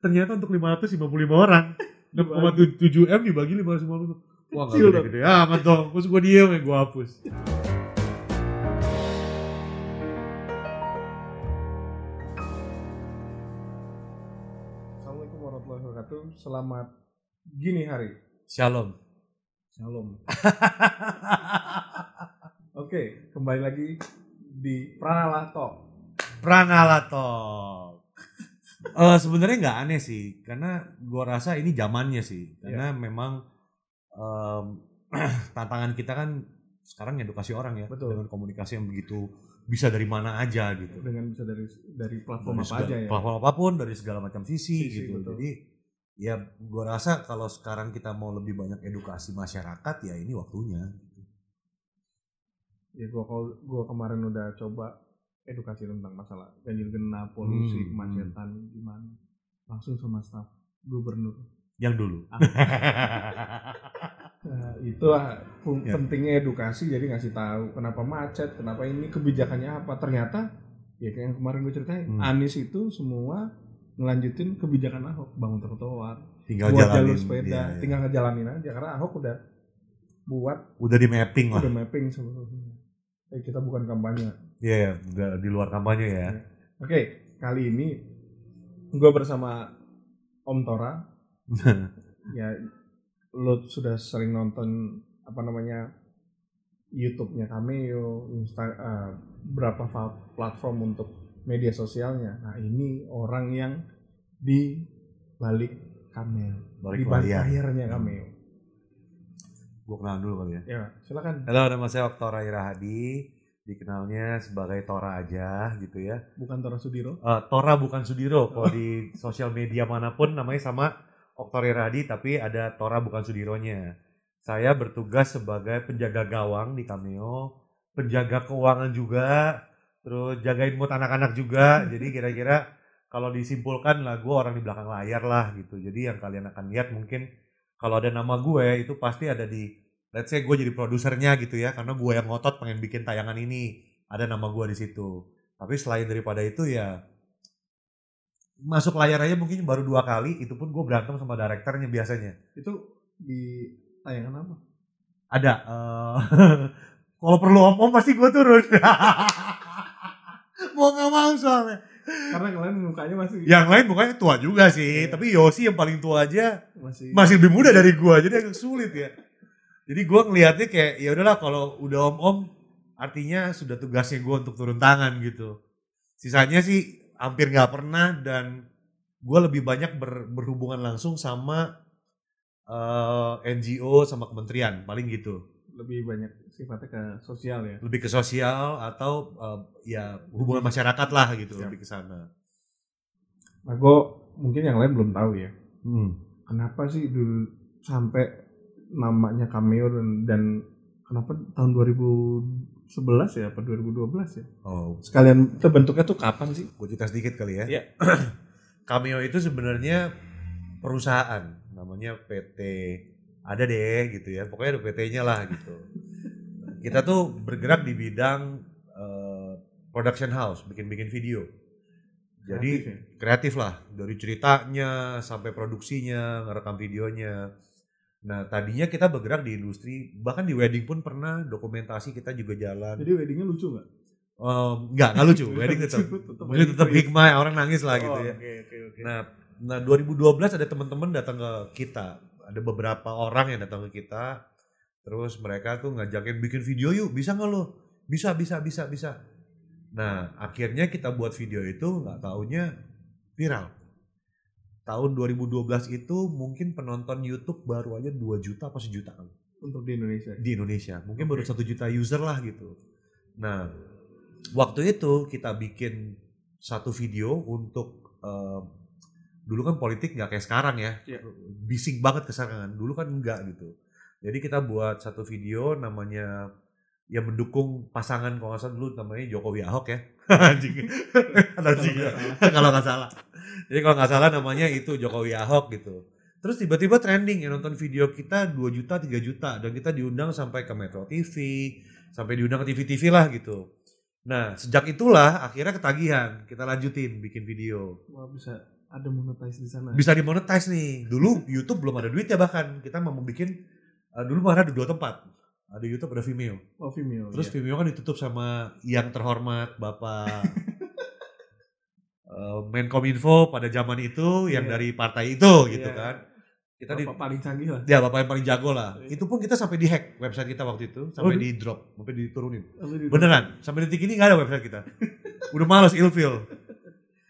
ternyata untuk 555 orang 6,7 M dibagi 550 wah gak Kecil gede-gede amat dong terus gue diem ya gue hapus Assalamualaikum warahmatullahi wabarakatuh. Selamat gini hari. Shalom Shalom. Oke, kembali lagi di Pranala Talk. Pranala Talk Eh sebenarnya nggak aneh sih karena gue rasa ini zamannya sih karena memang em, tantangan kita kan sekarang edukasi orang ya Betul. dengan komunikasi yang begitu bisa dari mana aja gitu Dengan bisa dari dari platform dari apa segala- aja ya. platform apa pun dari segala macam sisi, Sisi, gitu betul. jadi ya gue rasa kalau sekarang kita mau lebih banyak edukasi masyarakat ya ini waktunya Ya gua kalau gua kemarin udah coba edukasi tentang masalah ganjil genap, polusi, Hmm, kemacetan gimana. Langsung sama staf gubernur. yang dulu Nah, itu ah, Ya. pentingnya edukasi jadi ngasih tahu kenapa macet, kenapa ini kebijakannya apa. Ternyata ya kayak yang kemarin gue ceritain, Hmm. Anies itu semua ngelanjutin kebijakan Ahok bangun trotoar, tinggal buat jalanin jalur sepeda, iya, iya. tinggal ngejalanin aja karena Ahok udah buat udah di mapping lah udah mapping seluruhnya. Eh, kita bukan kampanye. Iya, ya, udah di luar kampanye ya. Oke, kali ini gue bersama Om Tora. ya, lo sudah sering nonton apa namanya YouTube-nya Cameo, Insta, eh, berapa platform untuk media sosialnya. Nah, ini orang yang di balik Cameo, Balik di balik layar. layarnya Cameo. Gue kenal dulu kali ya. Ya, silakan. Halo, nama saya Oktora Irahadi. Dikenalnya sebagai Tora aja gitu ya. Bukan Tora Sudiro. Eh, Tora bukan Sudiro. Kalau di sosial media mana pun namanya sama Oktora Irahadi, tapi ada Tora bukan Sudironya. Saya bertugas sebagai penjaga gawang di Cameo, penjaga keuangan juga, terus jagain mood anak-anak juga. Jadi kira-kira kalau disimpulkan lah gue orang di belakang layar lah gitu. Jadi yang kalian akan lihat mungkin kalau ada nama gue itu pasti ada di let's say gue jadi produsernya gitu ya karena gue yang ngotot pengen bikin tayangan ini. Ada nama gue di situ. Tapi selain daripada itu ya masuk layar aja mungkin baru dua kali itu pun gue berantem sama direkturnya biasanya. Itu di tayangan apa? ada eh, kalau perlu om-om pasti gue turun. Mau nggak mau soalnya. Karena kalian mukanya masih yang lain mukanya tua juga sih Iya. tapi Yosi yang paling tua aja masih masih lebih muda dari gua jadi agak sulit ya jadi gua ngelihatnya kayak ya udahlah kalau udah om om artinya sudah tugasnya gua untuk turun tangan gitu sisanya sih hampir nggak pernah dan gua lebih banyak ber- berhubungan langsung sama eh, NGO sama kementerian paling gitu lebih banyak sifatnya ke sosial ya. lebih ke sosial atau eh, ya hubungan masyarakat lah gitu Siap. lebih ke sana Nah, gue mungkin yang lain belum tahu ya. hmm. Kenapa sih dulu sampai namanya Cameo dan, dan kenapa tahun 2011 ya apa 2012 ya? oh Sekalian terbentuknya tuh kapan sih? gue cerita sedikit kali ya. Iya. Cameo itu sebenarnya perusahaan namanya PT ada deh gitu ya. Pokoknya ada PT-nya lah gitu. Kita tuh bergerak di bidang eh, production house, bikin-bikin video. Jadi Kreatif ya? kreatif lah dari ceritanya sampai produksinya, ngerekam videonya. Nah, tadinya kita bergerak di industri, bahkan di wedding pun pernah dokumentasi kita juga jalan. Jadi weddingnya lucu nggak? Em, enggak, enggak lucu. Wedding tetap Tetap Mungkin tetap hikmah orang nangis lah gitu Oh, ya. Oke oke oke. Nah, nah 2012 ada teman-teman datang ke kita. Ada beberapa orang yang datang ke kita. Terus mereka tuh ngajakin bikin video yuk, bisa nggak lo? Bisa, bisa, bisa, bisa. Nah, akhirnya kita buat video itu nggak taunya viral. Tahun 2012 itu mungkin penonton YouTube baru aja 2 juta apa sejuta kali Untuk di Indonesia. di Indonesia. Mungkin baru Oke. satu juta user lah gitu. Nah, waktu itu kita bikin satu video untuk eh, dulu kan politik nggak kayak sekarang ya, Iya. bising banget keserangan. Dulu kan enggak gitu. Jadi kita buat satu video namanya ya mendukung pasangan kalau nggak salah dulu namanya Jokowi Ahok ya. Anjing. Kalau nggak salah. Jadi kalau nggak salah namanya itu Jokowi Ahok gitu. Terus tiba-tiba trending yang nonton video kita 2 juta, 3 juta dan kita diundang sampai ke Metro TV, sampai diundang ke TV-TV lah gitu. Nah, sejak itulah akhirnya ketagihan, kita lanjutin bikin video. Wah bisa ada monetize di sana. bisa dimonetize nih. Dulu YouTube belum ada duitnya bahkan. Kita mau bikin uh, dulu malah ada dua tempat. Ada YouTube, ada Vimeo. Oh, Vimeo. Terus iya. Vimeo kan ditutup sama yang terhormat Bapak uh, Menkominfo pada zaman itu yang Iya. dari partai itu gitu Iya. kan. Kita di, Bapak paling canggih lah. ya bapak yang paling jago lah. Iya. Itu pun kita sampai di hack website kita waktu itu, sampai Oh, di drop, sampai diturunin. Di- Beneran, sampai detik ini nggak ada website kita. Udah males ilfil.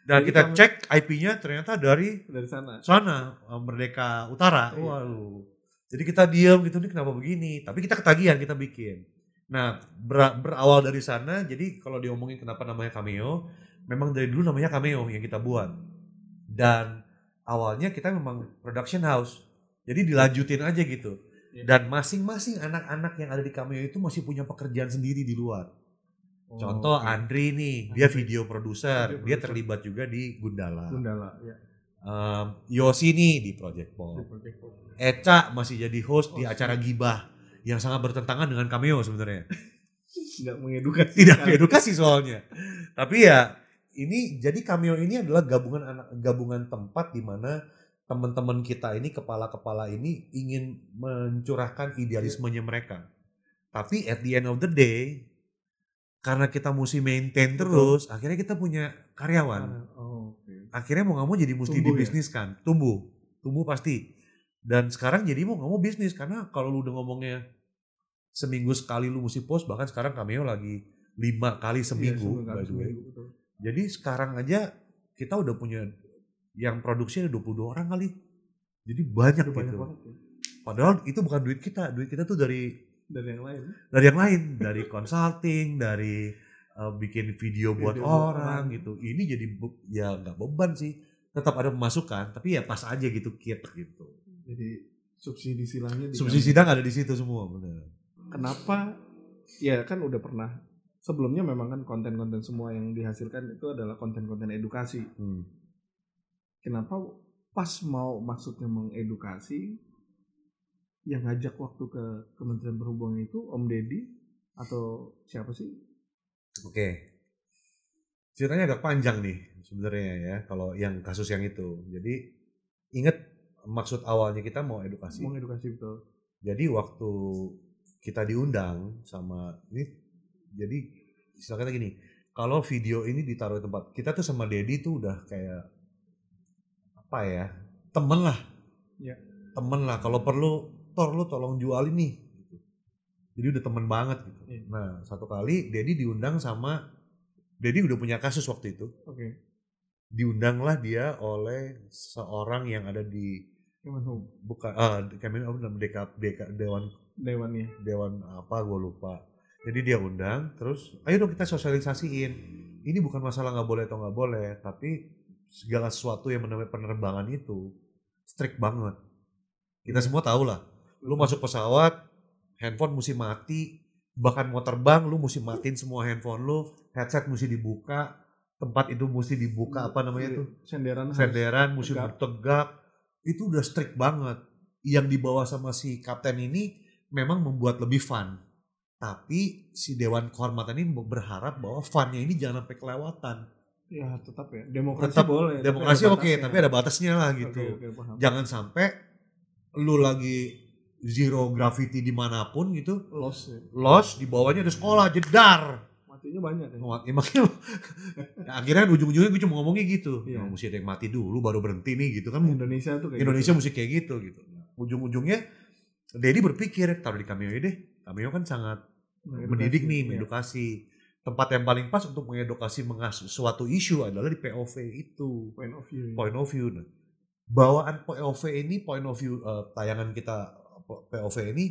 Dan Jadi kita cek IP-nya ternyata dari dari sana. sana eh, Merdeka Utara. Iya. Waduh. Jadi kita diam gitu nih kenapa begini? Tapi kita ketagihan kita bikin. Nah ber- berawal dari sana. Jadi kalau diomongin kenapa namanya cameo, memang dari dulu namanya cameo yang kita buat. Dan awalnya kita memang production house. Jadi dilanjutin aja gitu. Iya. Dan masing-masing anak-anak yang ada di cameo itu masih punya pekerjaan sendiri di luar. Oh, Contoh oke. Andri nih, dia video produser, dia terlibat juga di Gundala. Gundala ya. Em, Yosi nih di Project Di Pop. Eca masih jadi host di Host. acara gibah yang sangat bertentangan dengan cameo sebenarnya. Nggak mengedukasi. Tidak sekali. edukasi soalnya. Tapi ya ini jadi cameo ini adalah gabungan anak gabungan tempat di mana teman-teman kita ini kepala-kepala ini ingin mencurahkan idealismenya mereka. Tapi at the end of the day karena kita mesti maintain Betul. terus, akhirnya kita punya karyawan. Oh, oke. akhirnya mau nggak mau jadi mesti Tumbuh ya? dibisniskan tumbuh tumbuh pasti dan sekarang jadi mau nggak mau bisnis karena kalau lu udah ngomongnya seminggu sekali lu mesti post bahkan sekarang cameo lagi lima kali Iya, seminggu kali by the way. seminggu, betul. Jadi sekarang aja kita udah punya yang produksi ada 22 orang kali. Jadi banyak Udah banyak gitu. banget ya. padahal itu bukan duit kita duit kita tuh dari Dari yang lain. dari yang lain. Dari consulting dari uh, bikin video buat Video orang orang. gitu. Ini jadi ya nggak beban sih. Tetap ada pemasukan tapi ya pas aja gitu kit gitu. Jadi subsidi silangnya di subsidi sidang ada di situ semua bener. Kenapa? Ya kan udah pernah sebelumnya memang kan konten-konten semua yang dihasilkan itu adalah konten-konten edukasi. Hmm. kenapa pas mau maksudnya mengedukasi yang ngajak waktu ke Kementerian Perhubungan itu Om Deddy atau siapa sih? Oke. Ceritanya agak panjang nih sebenarnya ya kalau yang kasus yang itu. Jadi inget maksud awalnya kita mau edukasi? Mau edukasi betul. Jadi waktu kita diundang sama ini jadi istilah kata gini, kalau video ini ditaruh di tempat kita tuh sama Dedi tuh udah kayak apa ya temen lah, Ya. temen lah. Kalau perlu Tor lu tolong jualin nih. Gitu. Jadi udah temen banget gitu. Iya. Nah satu kali Dedi diundang sama Dedi udah punya kasus waktu itu. oke Diundanglah dia oleh seorang yang ada di Kemenhub bukan ah Kemenhub dalam DK, DK Dewan Dewannya dewan apa gue lupa jadi dia undang terus ayo dong kita sosialisasiin. Ini bukan masalah nggak boleh atau nggak boleh tapi segala sesuatu yang menamai penerbangan itu strict banget. Kita semua tahu lah lu masuk pesawat handphone mesti mati bahkan mau terbang lu mesti matiin semua handphone lu headset mesti dibuka tempat itu mesti dibuka apa namanya tuh senderan harus senderan mesti tegak. bertegak itu udah strict banget. Yang dibawa sama si kapten ini memang membuat lebih fun tapi si dewan kehormatan ini berharap bahwa funnya ini jangan sampai kelewatan ya tetap ya demokrasi Tetap boleh demokrasi oke batasnya. tapi ada batasnya lah gitu Oke, oke, paham. jangan sampai lu lagi zero gravity di mana pun gitu loss ya. loss di bawahnya ada sekolah jedar matinya banyak ya Wah, emangnya ya, akhirnya ujung-ujungnya gue cuma ngomongnya gitu Iya. "Oh, mesti ada yang mati dulu baru berhenti nih gitu kan Indonesia tuh kayak Indonesia gitu. mesti kayak gitu gitu. Ujung-ujungnya Dedi berpikir taruh di cameo deh. Cameo kan sangat Mengedukasi, mendidik nih, iya. mengedukasi. Tempat yang paling pas untuk mengedukasi mengas suatu isu adalah di POV itu, point of view point of view. Nah, bawaan POV ini, point of view eh, tayangan kita POV ini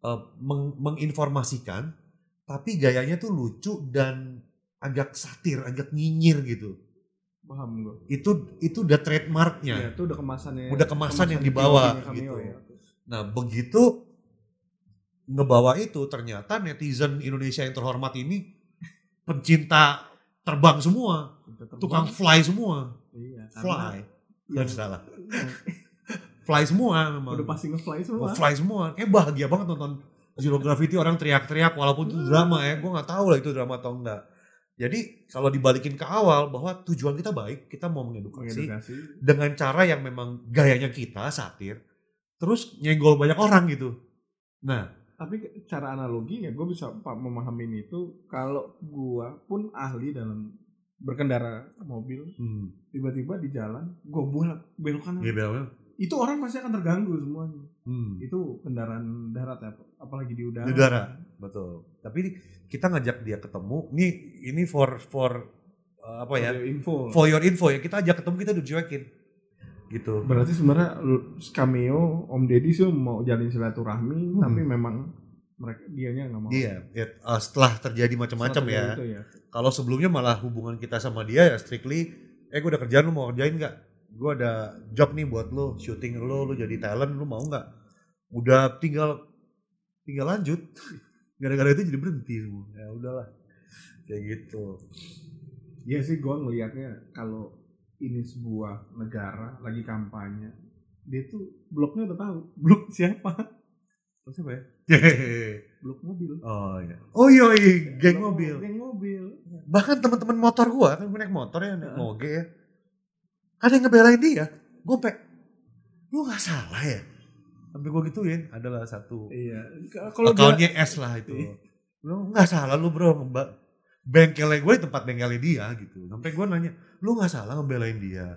eh, meng- menginformasikan, tapi gayanya tuh lucu dan agak satir, agak nyinyir gitu. paham gue Itu itu udah trademarknya. ya itu udah kemasannya Udah kemasan yang di dibawa, gitu. cameo ya. Nah begitu ngebawa itu ternyata netizen Indonesia yang terhormat ini pencinta terbang semua, terbang. tukang fly semua, iya, fly, yang- dan salah, fly semua memang, udah pasti nge-fly semua fly semua, kayak bahagia banget nonton Zero Gravity orang teriak-teriak walaupun itu drama ya, gue nggak tahu lah itu drama atau enggak. Jadi kalau dibalikin ke awal bahwa tujuan kita baik, kita mau mengedukasi Mengedukasi. dengan cara yang memang gayanya kita satir, terus nyenggol banyak orang gitu. Nah, Tapi cara analogi ya gue bisa memahami itu kalau gue pun ahli dalam berkendara mobil hmm, tiba-tiba di jalan gue bolak belok kanan iya itu orang pasti akan terganggu semuanya Hmm. itu kendaraan darat ya apalagi di udara Di udara. Betul. Tapi kita ngajak dia ketemu. Ini ini for for uh, apa ya? For your info For your info ya. Kita ajak ketemu kita udah cuekin. Gitu. berarti sebenarnya cameo Om Deddy sih mau jalin silaturahmi Hmm. tapi memang mereka dianya nggak mau Iya, ya, uh, setelah terjadi macam-macam ya. itu ya Kalau sebelumnya malah hubungan kita sama dia ya strictly, eh gue udah kerjaan lu mau kerjain nggak? Gue ada job nih buat lu, syuting lu, lu jadi talent, lu mau nggak? Udah tinggal tinggal lanjut. Gara-gara itu jadi berhenti semua. Ya udahlah. Kayak gitu. Iya sih gue ngelihatnya kalau ini sebuah negara lagi kampanye dia tuh bloknya udah tahu blok siapa Terus apa ya? blok mobil oh iya. Oh iya, iya. geng Blok mobil. geng mobil Bahkan teman-teman motor gua kan gua naik motor ya, naik moge ya. Ada yang ngebelain dia. Gue lu nggak salah ya? Sampai gua gituin, adalah satu iya kalau dia Akunnya S lah itu. Iya. Lu nggak salah lu bro. Bengkelnya gue di tempat bengkelnya dia gitu. Sampai gue nanya, lu nggak salah ngebelain dia.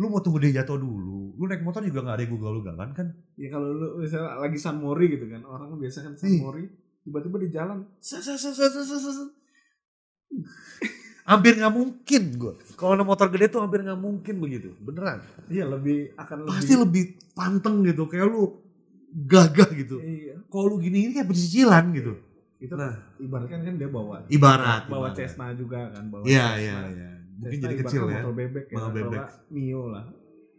Lu mau tunggu dia jatuh dulu. Lu naik motor juga nggak ada yang gugal-gugalan kan? ya kalau lu misalnya lagi San Mori gitu kan orang biasa kan San. Mori tiba-tiba di jalan. Hampir nggak mungkin gue. Kalau ada motor gede tuh hampir nggak mungkin begitu. Beneran. iya lebih akan lebih Pasti lebih panteng gitu. Kayak lu gagah gitu. iya Kalau lu gini ini kayak pencicilan gitu. Itu Nah, ibaratkan kan dia bawa ibarat. bawa ibarat. Cessna juga kan bawa Iya, iya, iya. Mungkin Cessna jadi kecil ya. motor bebek ya Motor bebek. nggak Mio lah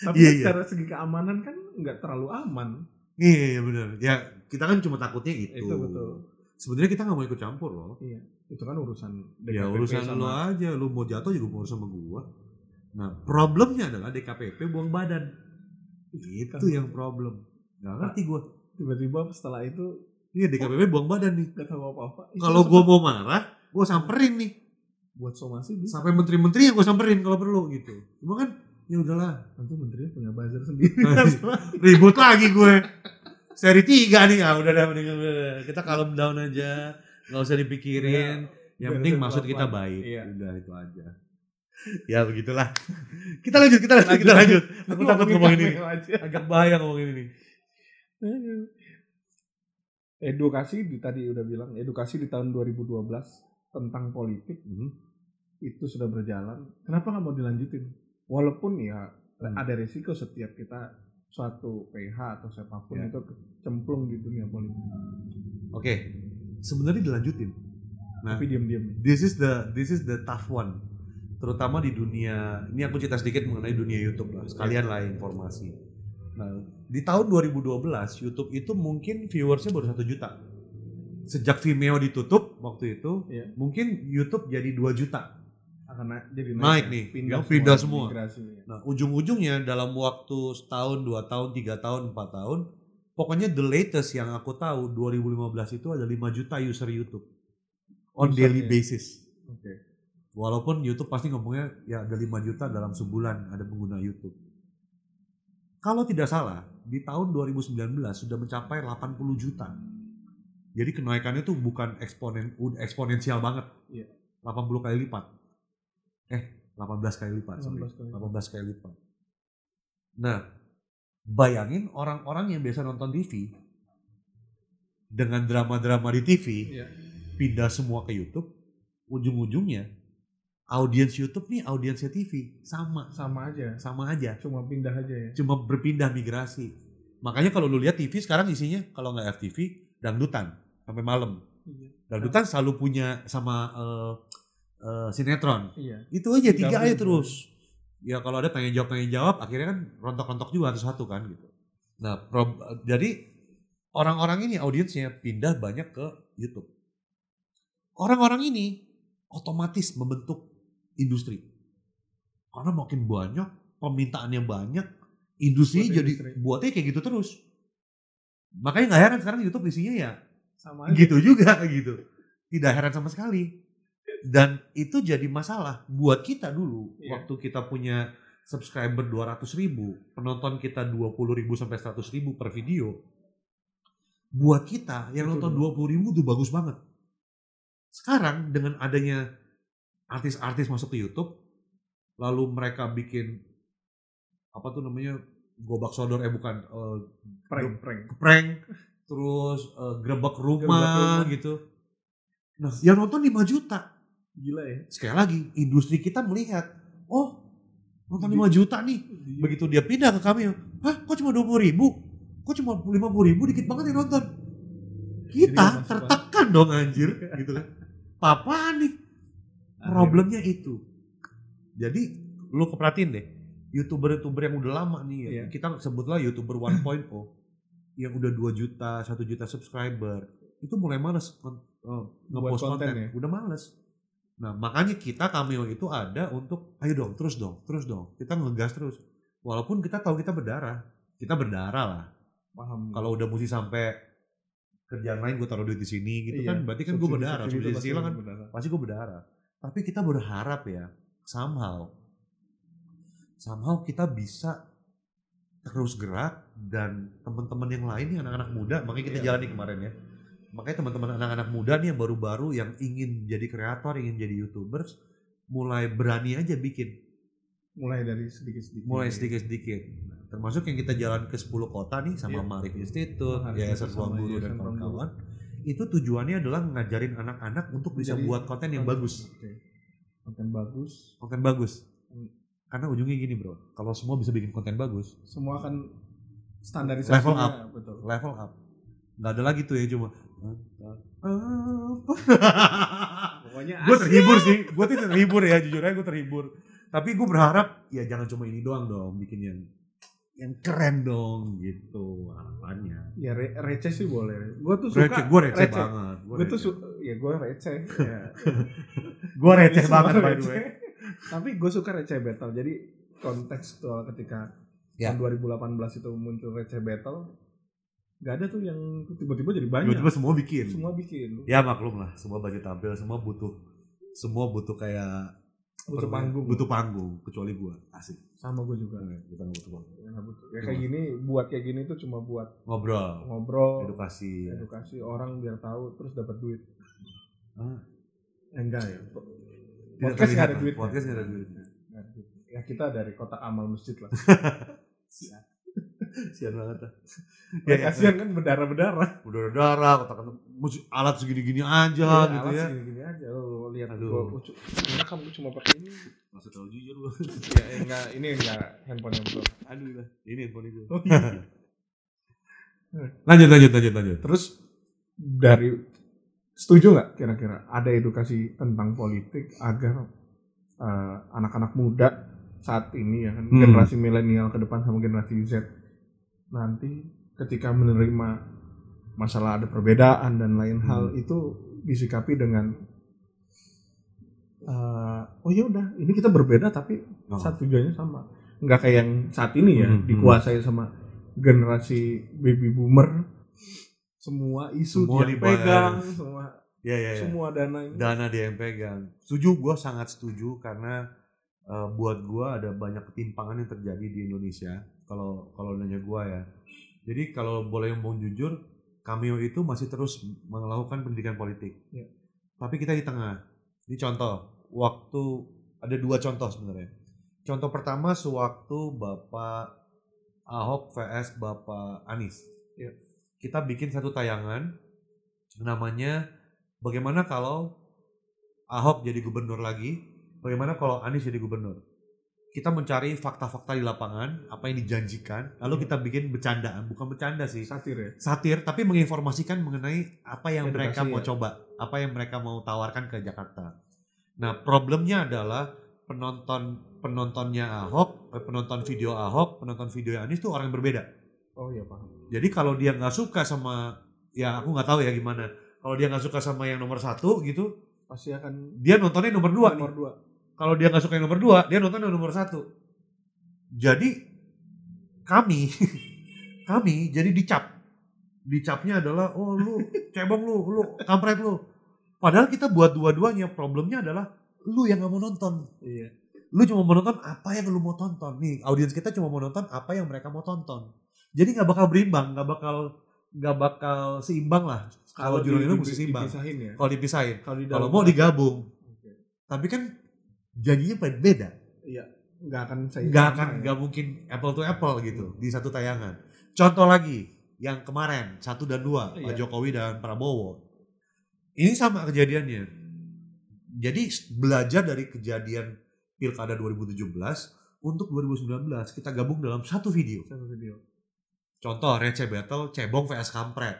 tapi Iya, kan iya. secara segi keamanan kan nggak terlalu aman Iya, iya bener. Ya kita kan cuma takutnya itu. itu betul Sebenarnya kita nggak mau ikut campur loh. iya itu kan urusan Ya DKPP urusan sama- lu aja, lu mau jatuh juga mau urusan sama gua. Nah, problemnya adalah DKPP buang badan. Itu Kan. yang problem. Gak ngerti gua. tiba-tiba setelah itu Iya DKPP buang badan nih. nggak tahu apa-apa Ih, Kalau sempat mau marah, gua samperin nih. buat somasi bisa Sampai menteri-menteri yang gua samperin kalau perlu gitu. Cuma kan ya udahlah. nanti menterinya punya buzzer sendiri Ribut lagi gue. Seri 3 nih, ah udah dah kita kalem down aja. Nggak usah dipikirin. Yang penting Beresin maksud kita baik. Iya. Udah itu aja. Ya begitulah. Kita lanjut, kita lanjut, kita lanjut. Aku takut ngomongin ini. Agak bahaya ngomongin ini. Edukasi di tadi udah bilang edukasi di tahun 2012 tentang politik Mhm. itu sudah berjalan kenapa nggak mau dilanjutin walaupun ya Hmm. ada resiko setiap kita suatu PH atau siapa pun Ya. itu cemplung di dunia politik Oke. Sebenarnya dilanjutin. Nah, tapi diam-diam this is the this is the tough one. Terutama di dunia ini aku cerita sedikit mengenai dunia YouTube lah. Sekalian lah informasi. Nah, di tahun 2012 YouTube itu mungkin viewersnya baru satu juta. Sejak Vimeo ditutup waktu itu, Iya. mungkin YouTube jadi 2 juta. akan na- jadi Naik ya. nih, pindah, yang pindah semua. migrasi. Nah, ujung-ujungnya dalam waktu setahun, dua tahun, tiga tahun, empat tahun, pokoknya the latest yang aku tahu 2015 itu ada 5 juta user YouTube on daily Usernya. basis. Oke. Walaupun YouTube pasti ngomongnya ya ada 5 juta dalam sebulan ada pengguna YouTube. Kalau tidak salah, di tahun 2019 sudah mencapai 80 juta. Jadi kenaikannya tuh bukan eksponen eksponensial banget. Iya. 80 kali lipat. Eh, 18 kali lipat, sorry. 18 kali. 18 kali lipat. Nah, bayangin orang-orang yang biasa nonton TV dengan drama-drama di TV Iya. pindah semua ke YouTube, ujung-ujungnya audiens YouTube nih audiensnya TV sama sama aja sama aja, cuma pindah aja ya cuma berpindah migrasi. Makanya kalau lu lihat TV sekarang isinya kalau nggak FTV dangdutan sampai malam. Iya. Dangdutan selalu punya sama eh, eh, sinetron. iya Itu aja tiga aja terus. Ya kalau ada pengen jawab pengen jawab akhirnya kan rontok-rontok juga satu-satu kan gitu. Nah, prob- jadi orang-orang ini audiensnya pindah banyak ke YouTube. Orang-orang ini otomatis membentuk industri. Karena makin banyak, permintaannya banyak, industri Buat jadi industri. buatnya kayak gitu terus. Makanya nggak heran sekarang YouTube isinya ya sama aja gitu juga gitu. Tidak heran sama sekali. Dan itu jadi masalah buat kita dulu. Iya. Waktu kita punya subscriber 200 ribu, penonton kita 20 ribu sampai 100 ribu per video. Buat kita yang Betul. nonton 20 ribu tuh bagus banget. Sekarang dengan adanya artis-artis masuk ke YouTube, lalu mereka bikin apa tuh namanya gobak sodor eh bukan eh, prank prank prank terus eh, grebek rumah, rumah. gitu. Nah, yang nonton 5 juta. gila ya Sekali lagi, industri kita melihat, oh nonton 5 juta nih. Begitu dia pindah ke kami, hah kok cuma 20 ribu? Kok cuma 50 ribu dikit banget yang nonton? Kita tertekan dong anjir, gitu kan. Apa nih? Problemnya itu. Jadi lu keperhatiin deh, youtuber-youtuber yang udah lama nih, ya, Iya. kita sebutlah youtuber 1.0 yang udah 2 juta, 1 juta subscriber, itu mulai males eh, ngepost konten konten, ya? udah males. Nah makanya kita cameo itu ada untuk, ayo dong, terus dong, terus dong, kita ngegas terus. Walaupun kita tahu kita berdarah, kita berdarah lah. paham Kalau udah mesti sampai kerjaan lain gue taruh duit di sini gitu Iya, kan, berarti kan gue berdarah, subsidi silang kan berdarah. pasti gue berdarah. Tapi kita berharap ya, somehow, somehow kita bisa terus gerak dan teman-teman yang lain nih anak-anak muda, makanya kita Iya. jalani kemarin ya. Makanya teman-teman anak-anak muda nih yang baru-baru yang ingin jadi kreator, ingin jadi youtubers, mulai berani aja bikin, mulai dari sedikit sedikit mulai sedikit-sedikit. Nah, termasuk yang kita jalan ke 10 kota nih sama Iya. Marif Institute, Yayasan Ruang Guru dan kawan-kawan. Itu tujuannya adalah ngajarin anak-anak untuk bisa Jadi buat konten yang bagus. Oke. konten bagus konten bagus Hmm. karena ujungnya gini bro kalau semua bisa bikin konten bagus semua akan standarisasinya Level up. betul level up nggak ada lagi tuh ya cuma pokoknya gue terhibur sih gue tuh terhibur ya jujur aja gue terhibur tapi gue berharap ya jangan cuma ini doang dong bikin yang yang keren dong gitu harapannya. Ya re- receh sih boleh. Gue tuh suka receh gue receh, receh. banget gue tuh su- ya gue receh ya. gue receh banget by the way. Tapi gue suka receh battle. Jadi kontekstual ketika Ya. tahun 2018 itu muncul receh battle gak ada tuh yang tiba-tiba jadi banyak. Tiba-tiba semua bikin. Semua bikin. Ya maklum lah. Semua budget tampil semua butuh semua butuh kayak butuh panggung. Butuh panggung kecuali gue asik. Sama gue juga. Kita nggak butuh panggung. Ya, butuh. ya kayak gini buat kayak gini tuh cuma buat ngobrol. ngobrol edukasi ya. edukasi orang biar tahu terus dapat duit. Ah, eh, enggak ya. Podcast nggak ada duit podcast nggak ada duit ya kita dari kotak amal masjid lah. Sian. Banget lah ya, ya, ya, kasihan kan berdarah berdarah udah darah kotak alat segini-gini aja gitu ya. gini, gini aja lo lihat Aduh. gua lucu enak kan gua cuma pakai ini Maksud tahu jujur lu ya eh, enggak ini enggak handphone yang bro aduh lah ini handphone itu Oh, iya. lanjut lanjut lanjut lanjut terus dari setuju nggak kira-kira ada edukasi tentang politik agar eh, anak-anak muda saat ini ya kan Hmm. generasi milenial ke depan sama generasi Z nanti ketika menerima masalah ada perbedaan dan lain Hmm. hal itu disikapi dengan eh, oh ya udah ini kita berbeda tapi Oh. satu tujuannya sama. Nggak kayak yang saat ini ya Hmm, hmm. dikuasai sama generasi baby boomer. Semua isu Semua dia pegang semua ya ya ya. semua dana ini. Dana dia yang pegang. Setuju gue sangat setuju karena eh, buat gue ada banyak ketimpangan yang terjadi di Indonesia. Kalau kalau nanya gue ya. Jadi kalau boleh ngomong jujur Cameo itu masih terus melakukan pendidikan politik. Ya. tapi kita di tengah ini contoh waktu ada dua contoh sebenarnya contoh pertama sewaktu Bapak Ahok vs Bapak Anies Ya. kita bikin satu tayangan namanya bagaimana kalau Ahok jadi gubernur lagi, bagaimana kalau Anies jadi gubernur. Kita mencari fakta-fakta di lapangan, apa yang dijanjikan, lalu kita bikin bercandaan, bukan bercanda sih, satir ya satir, tapi menginformasikan mengenai apa yang Edukasi mereka mau ya. coba, apa yang mereka mau tawarkan ke Jakarta. Nah, problemnya adalah penonton penontonnya Ahok, eh, penonton video Ahok, penonton video Anies itu orang yang berbeda. oh iya paham Jadi kalau dia nggak suka sama, ya aku nggak tahu ya gimana. Kalau dia nggak suka sama yang nomor satu gitu, pasti akan dia nontonnya nomor dua. nih. nomor dua Kalau dia nggak suka yang nomor dua, dia nonton yang nomor satu. Jadi kami, kami jadi dicap. Dicapnya adalah, oh lu cebong lu, lu kampret lu. Padahal kita buat dua-duanya, problemnya adalah lu yang nggak mau nonton. Iya. Lu cuma mau nonton apa yang lu mau tonton. Nih, audiens kita cuma mau nonton apa yang mereka mau tonton. Jadi nggak bakal berimbang, nggak bakal nggak bakal seimbang lah. Kalau judul itu mesti seimbang. Dipisahin ya. Kalau dipisahin, Kalau mau digabung. Oke. Tapi kan janjinya beda. nggak akan saya Nggak akan nggak mungkin apple to apple gitu di satu tayangan. Contoh lagi yang kemarin satu dan dua Pak Iya. Jokowi dan Prabowo. Ini sama kejadiannya. Jadi belajar dari kejadian pilkada 2017 untuk 2019 kita gabung dalam satu video. satu video. Contoh receh battle cebong vs kampret.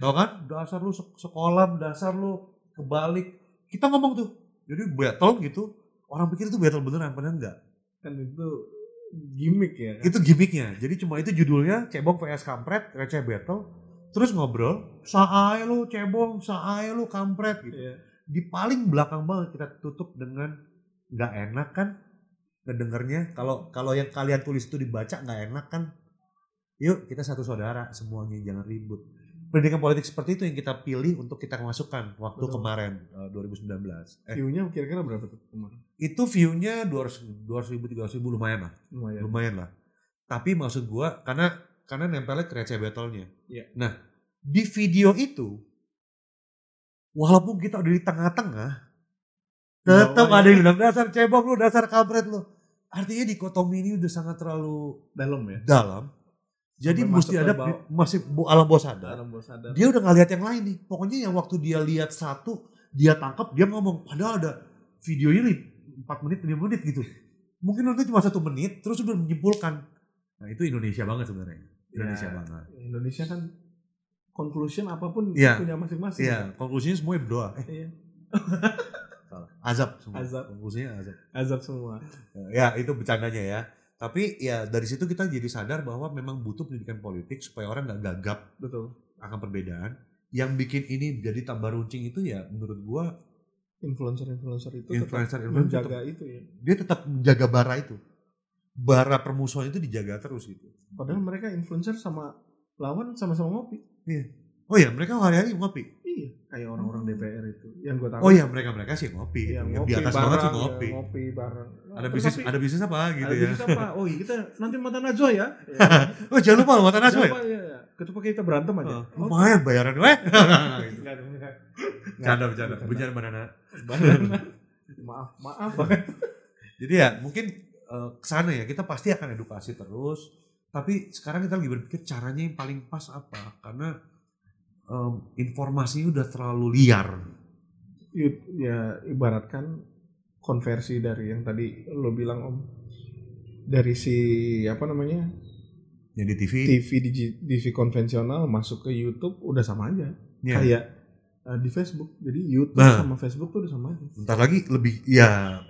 Tau kan? Dasar lu sek- sekolah, dasar lu kebalik. Kita ngomong tuh. Jadi battle gitu. Orang pikir itu battle beneran, padahal enggak. Kan itu gimmick ya. kan? Itu gimmicknya. Jadi cuma itu judulnya cebong vs kampret, receh battle. Terus ngobrol, saai lu cebong, saai lu kampret gitu. Iya. Di paling belakang banget kita tutup dengan nggak enak kan ngedengernya. Kalau kalau yang kalian tulis itu dibaca nggak enak kan. Yuk kita satu saudara semuanya jangan ribut. Pendidikan politik seperti itu yang kita pilih untuk kita masukkan waktu Betul. kemarin eh, 2019. Eh, View-nya kira-kira berapa tuh kemarin? itu view-nya 200 200 ribu 300 ribu lumayan lah, Lumayan. lumayan lah. Tapi maksud gua karena karena nempelnya ke receh battle-nya. Iya. Nah, di video itu walaupun kita udah di tengah-tengah tetap ada yang bilang dasar cebong lu, dasar kampret lu. Artinya dikotomi ini udah sangat terlalu Dalam ya. dalam. Jadi Sampai mesti ada bawah. masih bu- alam bawah sadar. Dalam bawah sadar. Dia udah nggak lihat yang lain nih. Pokoknya yang waktu dia lihat satu, dia tangkap, dia ngomong. Padahal ada videonya nih 4 menit, 5 menit gitu. Mungkin nonton cuma satu menit, terus udah menyimpulkan. Nah itu Indonesia banget sebenarnya. Indonesia Ya. banget. Indonesia kan conclusion apa pun Iya. punya masing-masing. Iya, konklusinya semuanya berdoa. Eh, Iya. salah. Azab semua. Azab. Konklusinya azab. Azab semua. Ya itu bercandanya ya. Tapi ya dari situ kita jadi sadar bahwa memang butuh pendidikan politik supaya orang nggak gagap Betul. akan perbedaan. Yang bikin ini jadi tambah runcing itu ya menurut gua Influencer-influencer itu influencer tetap influencer menjaga itu ya. dia tetap menjaga bara itu. Bara permusuhan itu dijaga terus gitu. Padahal mereka influencer sama lawan sama-sama ngopi. Oh ya mereka hari-hari ngopi. Iya, kayak orang-orang DPR itu. Yang gue tahu. Oh ya mereka mereka sih ngopi. Iya, ngopi di atas bareng, banget sih ya, ngopi. ngopi bareng. Ada Terus bisnis tapi- ada bisnis apa gitu ada ya. bisnis apa? Oh iya, kita nanti mata Najwa ya. oh jangan lupa mata Najwa ya. Jangan lupa, ya, ya. Kita berantem aja. Oh, lumayan bayaran enggak. Canda bercanda. Bercanda banana. Banana. maaf, maaf. Jadi ya mungkin eh, ke sana ya kita pasti akan edukasi terus. Tapi sekarang kita lagi berpikir caranya yang paling pas apa? Karena em, informasinya udah terlalu liar. Yut- ya ibaratkan konversi dari yang tadi lo bilang om dari si apa namanya Yang di TV. TV digi- TV konvensional masuk ke YouTube udah sama aja Ya. kayak eh, di Facebook jadi YouTube Nah. sama Facebook tuh udah sama aja Bentar lagi lebih ya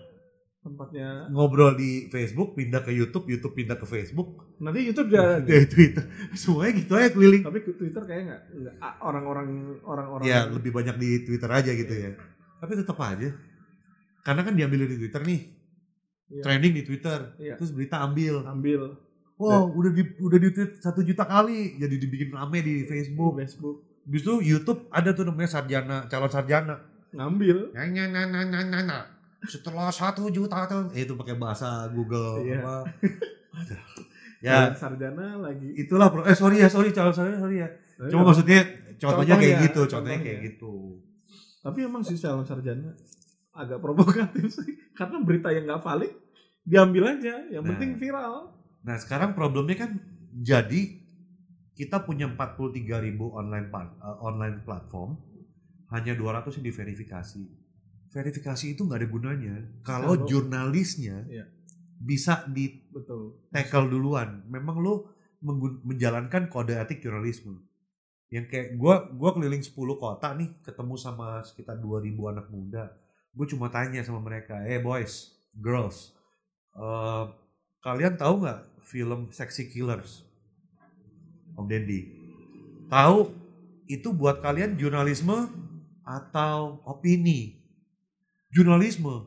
tempatnya ngobrol di Facebook pindah ke YouTube, YouTube pindah ke Facebook, nanti YouTube udah dari Twitter, semuanya gitu aja keliling. tapi Twitter kayak nggak orang-orang orang-orang Ya lebih banyak di Twitter aja gitu ya. Tapi tetap aja, karena kan diambil dari Twitter nih, Iya. trending di Twitter, Iya. terus berita ambil. ambil Wow, udah di udah di tweet satu juta kali, jadi dibikin rame di Facebook. Facebook Habis itu YouTube ada tuh namanya sarjana, calon sarjana. ngambil Nanya, nanya, nanya, nanya. Setelah satu juta tuh, eh, itu pakai bahasa Google Iya. apa. Ya Ya, sarjana lagi itulah bro. Eh sorry ya, sorry calon sarjana, sorry ya. Cuma maksudnya contohnya kayak Contohnya, gitu, contohnya contohnya. kayak gitu. Tapi emang sih calon sarjana agak provokatif sih. Karena berita yang nggak valid diambil aja. Yang Nah. penting viral. Nah sekarang problemnya kan jadi kita punya 43 ribu online eh, online platform, hanya 200 yang diverifikasi. Verifikasi itu nggak ada gunanya kalau Kalau- jurnalisnya Iya. bisa di Betul. tackle duluan. Memang lu menggun- menjalankan kode etik jurnalisme. Yang kayak gua gua keliling 10 kota nih ketemu sama sekitar 2000 anak muda. Gue cuma tanya sama mereka, "Eh boys, girls, eh, kalian tahu nggak film Sexy Killers?" Om Dendi. Tahu itu buat kalian jurnalisme atau opini? Jurnalisme.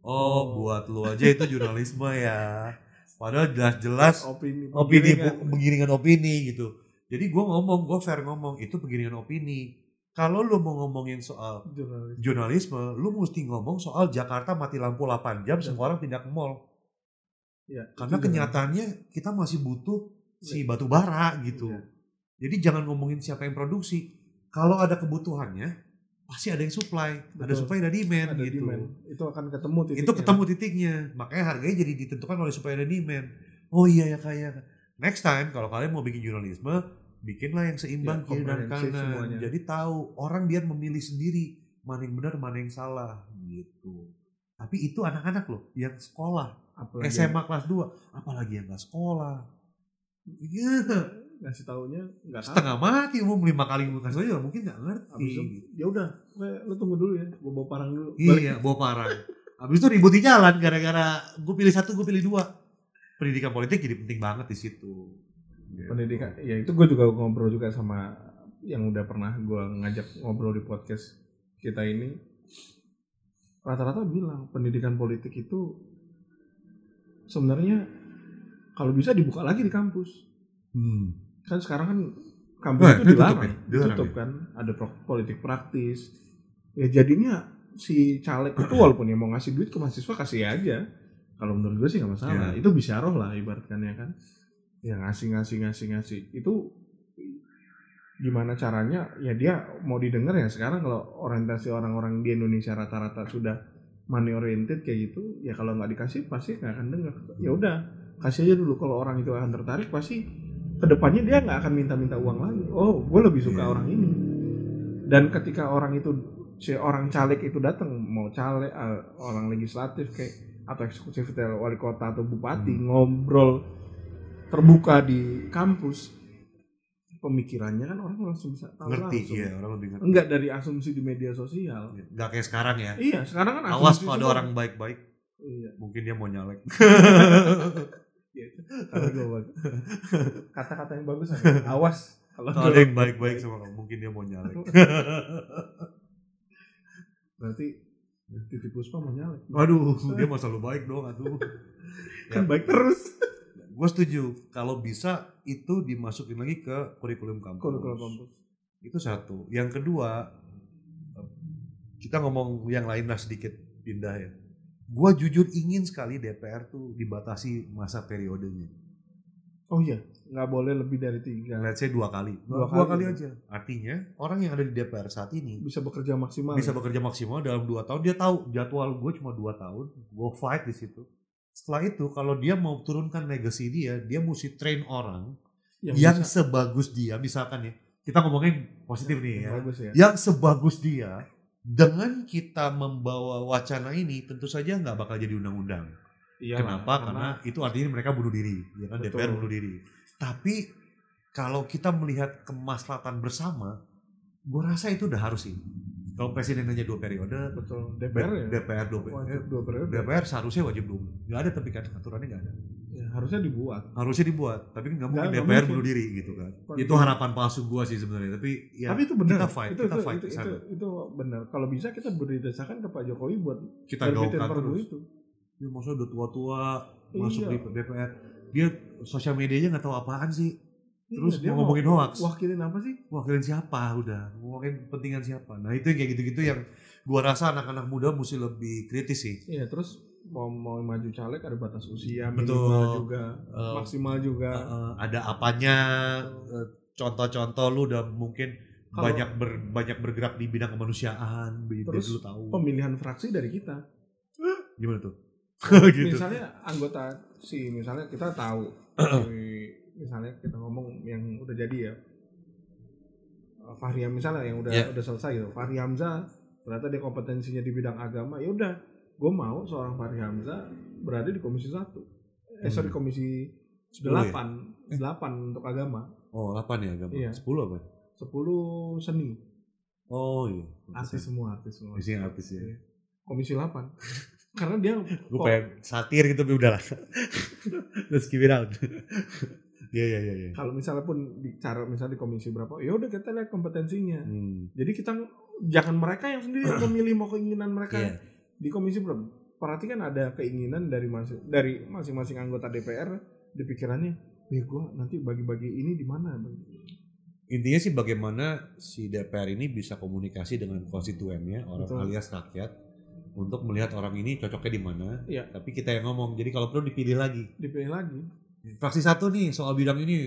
Oh, Oh. buat lu aja itu jurnalisme ya. Padahal jelas-jelas Opini. opini penggiringan. opini gitu. Jadi gue ngomong, gue fair ngomong itu penggiringan opini. kalau lu mau ngomongin soal Jurnalis. jurnalisme, lu mesti ngomong soal Jakarta mati lampu 8 jam, Ya. semua orang pindah ke mall. Ya, Karena kenyataannya kita masih butuh si batu bara gitu. Iya. Jadi jangan ngomongin siapa yang produksi. Kalau ada kebutuhannya, pasti ada yang supply. Ada Betul. supply ada demand ada gitu. demand. Itu akan ketemu titiknya. Itu ketemu titiknya. Makanya harganya jadi ditentukan oleh supply dan demand. Oh iya ya kayak next time kalau kalian mau bikin jurnalisme, bikinlah yang seimbang Ya, kiri dan kanan. semuanya. Jadi tahu orang biar memilih sendiri mana yang benar, mana yang salah gitu. Tapi itu anak-anak loh yang sekolah, Apalagi SMA kelas 2, apalagi yang nggak sekolah. Iya, ngasih taunya nggak tahu. setengah mati umum lima kali kasih juga mungkin nggak ngerti. Abis itu, ya udah, lu tunggu dulu ya, gue bawa parang dulu. Balik. Iya, bawa parang. Habis itu ribut di jalan gara-gara gue pilih satu, gue pilih dua. Pendidikan politik jadi penting banget di situ. Gitu. Pendidikan, ya itu gue juga ngobrol juga sama yang udah pernah gue ngajak ngobrol di podcast kita ini. Rata-rata bilang pendidikan politik itu sebenarnya kalau bisa dibuka lagi di kampus. Hmm. Kan sekarang kan kampus Wah, itu itu tutup dilarang, ya? Dilarang tutup ya? kan, ada politik praktis. Ya jadinya si caleg itu walaupun yang mau ngasih duit ke mahasiswa kasih aja. Kalau menurut gue sih nggak masalah. Ya. Itu bisa roh lah ibaratkan ya kan. Ya ngasih ngasih ngasih ngasih itu gimana caranya ya dia mau didengar ya sekarang kalau orientasi orang-orang di Indonesia rata-rata sudah money oriented kayak gitu ya kalau nggak dikasih pasti nggak akan dengar ya udah kasih aja dulu kalau orang itu akan tertarik pasti ke depannya dia nggak akan minta-minta uang lagi oh gue lebih suka Iya. orang ini dan ketika orang itu si orang caleg itu datang mau caleg eh, orang legislatif kayak atau eksekutif dari wali kota atau bupati Hmm. ngobrol terbuka di kampus pemikirannya kan orang langsung bisa tahu Ngerti, langsung iya orang lebih ngerti. enggak dari asumsi di media sosial Nggak kayak sekarang ya. iya sekarang kan Awas kalau ada orang baik-baik, iya mungkin dia mau nyalek. Bagus. kata-kata yang bagus ada. awas kalau ada yang baik-baik sama kamu, mungkin dia mau nyalek. berarti titip puspa mau nyalek Waduh, dia masa lu baik dong atuh. kan Ya. baik terus Gue setuju. Kalau bisa itu dimasukin lagi ke kurikulum kampus. kurikulum kampus Itu satu. Yang kedua, kita ngomong yang lain lah sedikit pindah ya. Gue jujur ingin sekali DPR tuh dibatasi masa periodenya. oh iya nggak boleh lebih dari tiga Let's say dua kali. Dua Dua, kali. kali aja. Artinya orang yang ada di DPR saat ini bisa bekerja maksimal bisa bekerja maksimal dalam dua tahun. Dia tahu jadwal gue cuma dua tahun. Gue fight di situ. Setelah itu kalau dia mau turunkan legacy dia, dia mesti train orang yang, bisa- sebagus dia. Misalkan ya, kita ngomongin positif nih ya. bagus ya Yang sebagus dia, dengan kita membawa wacana ini tentu saja nggak bakal jadi undang-undang. Iya, Kenapa? Karena, itu artinya mereka bunuh diri, ya kan Betul. DPR bunuh diri. Tapi kalau kita melihat kemaslahatan bersama, gue rasa itu udah harus sih. Kalau presiden hanya dua periode, betul DPR ya DPR dua wajib periode. dua periode DPR seharusnya wajib dua. Nggak ada tapi kan aturannya nggak ada. ya, harusnya dibuat Harusnya dibuat, tapi nggak mungkin nggak DPR mungkin. bunuh diri gitu kan. Kalau Itu harapan palsu gua sih sebenarnya. Tapi ya tapi itu benar kita fight, itu, kita itu, fight itu, itu, itu benar kalau bisa kita beri desakan ke Pak Jokowi buat kita gaungkan terus. itu Ya, maksudnya udah tua-tua masuk Iya. di DPR. Dia sosial medianya nggak tahu apaan sih. Terus Iya, dia mau ngomongin hoax. wakilin apa sih? Wakilin siapa? Udah ngomongin kepentingan siapa? Nah itu yang kayak gitu-gitu yang gua rasa anak-anak muda mesti lebih kritis sih. Iya terus mau mau maju caleg ada batas usia Betul. minimal juga Eh, maksimal juga. eh, ada apanya? Eh, contoh-contoh lu udah mungkin Kalau- banyak ber- banyak bergerak di bidang kemanusiaan Terus lu tahu. pemilihan fraksi dari kita. Gimana tuh? Gitu. misalnya anggota si misalnya kita tahu si- misalnya kita ngomong yang udah jadi ya. Eh, Fahri misalnya yang udah Ya. udah selesai gitu. Fahri Hamzah ternyata dia kompetensinya di bidang agama ya udah gue mau seorang Fahri Hamzah berada di komisi satu. Eh sorry Hmm. komisi Sepuluh ya? delapan. Delapan untuk agama. Oh 8 ya agama? Iya. 10 apa? Sepuluh seni. Oh iya. Artis semua artis semua. Isinya artis ya Iya. komisi 8 karena dia gue pengen satir gitu tapi udahlah. Let's keep it out Iya iya iya iya. kalau misalnya pun bicara misalnya di komisi berapa ya udah kita lihat kompetensinya Hmm. jadi kita jangan mereka yang sendiri yang memilih mau keinginan mereka Iya. di komisi berapa perhatikan ada keinginan dari masing dari masing-masing anggota DPR di pikirannya ya gue nanti bagi-bagi ini di mana Bang?" intinya sih bagaimana si DPR ini bisa komunikasi dengan konstituennya orang Betul. alias rakyat untuk melihat orang ini cocoknya di mana Iya. tapi kita yang ngomong jadi kalau perlu dipilih lagi dipilih lagi fraksi satu nih soal bidang ini.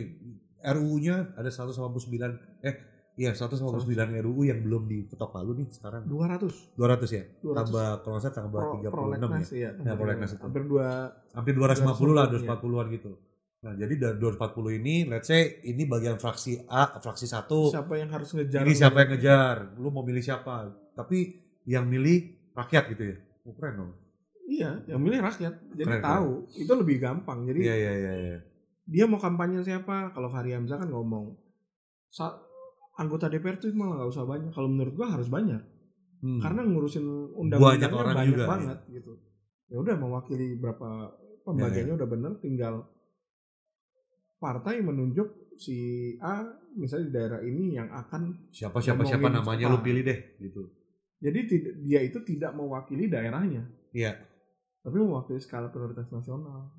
RUU-nya ada 199 eh iya 199 RUU yang belum diketok palu nih sekarang. 200 200 ya? 200 tambah kalau salah tambah Pro, 36 ya? Prolegnas ya, Ya, prolegnas itu. hampir dua hampir 250 lah 240, 240-an gitu. Nah jadi dari 240 ini let's say ini bagian fraksi A fraksi satu. Siapa yang harus ngejar ini siapa yang ngejar? Lu mau milih siapa? Tapi yang milih rakyat gitu ya? Oh, keren dong iya yang milih rakyat. Jadi Keren, tahu itu lebih gampang. Jadi iya iya iya iya. dia mau kampanye siapa? Kalau Fahri Hamzah kan ngomong sa- anggota DPR tuh malah nggak usah banyak. Kalau menurut gua harus banyak. Hmm. karena ngurusin Banyak undang-undangnya orang banyak juga, banget gitu. Ya udah mewakili berapa pembagiannya Ya, udah bener tinggal partai menunjuk si A misalnya di daerah ini yang akan siapa siapa siapa namanya lu pilih deh gitu. Jadi dia itu tidak mewakili daerahnya. Iya tapi mewakili skala prioritas nasional.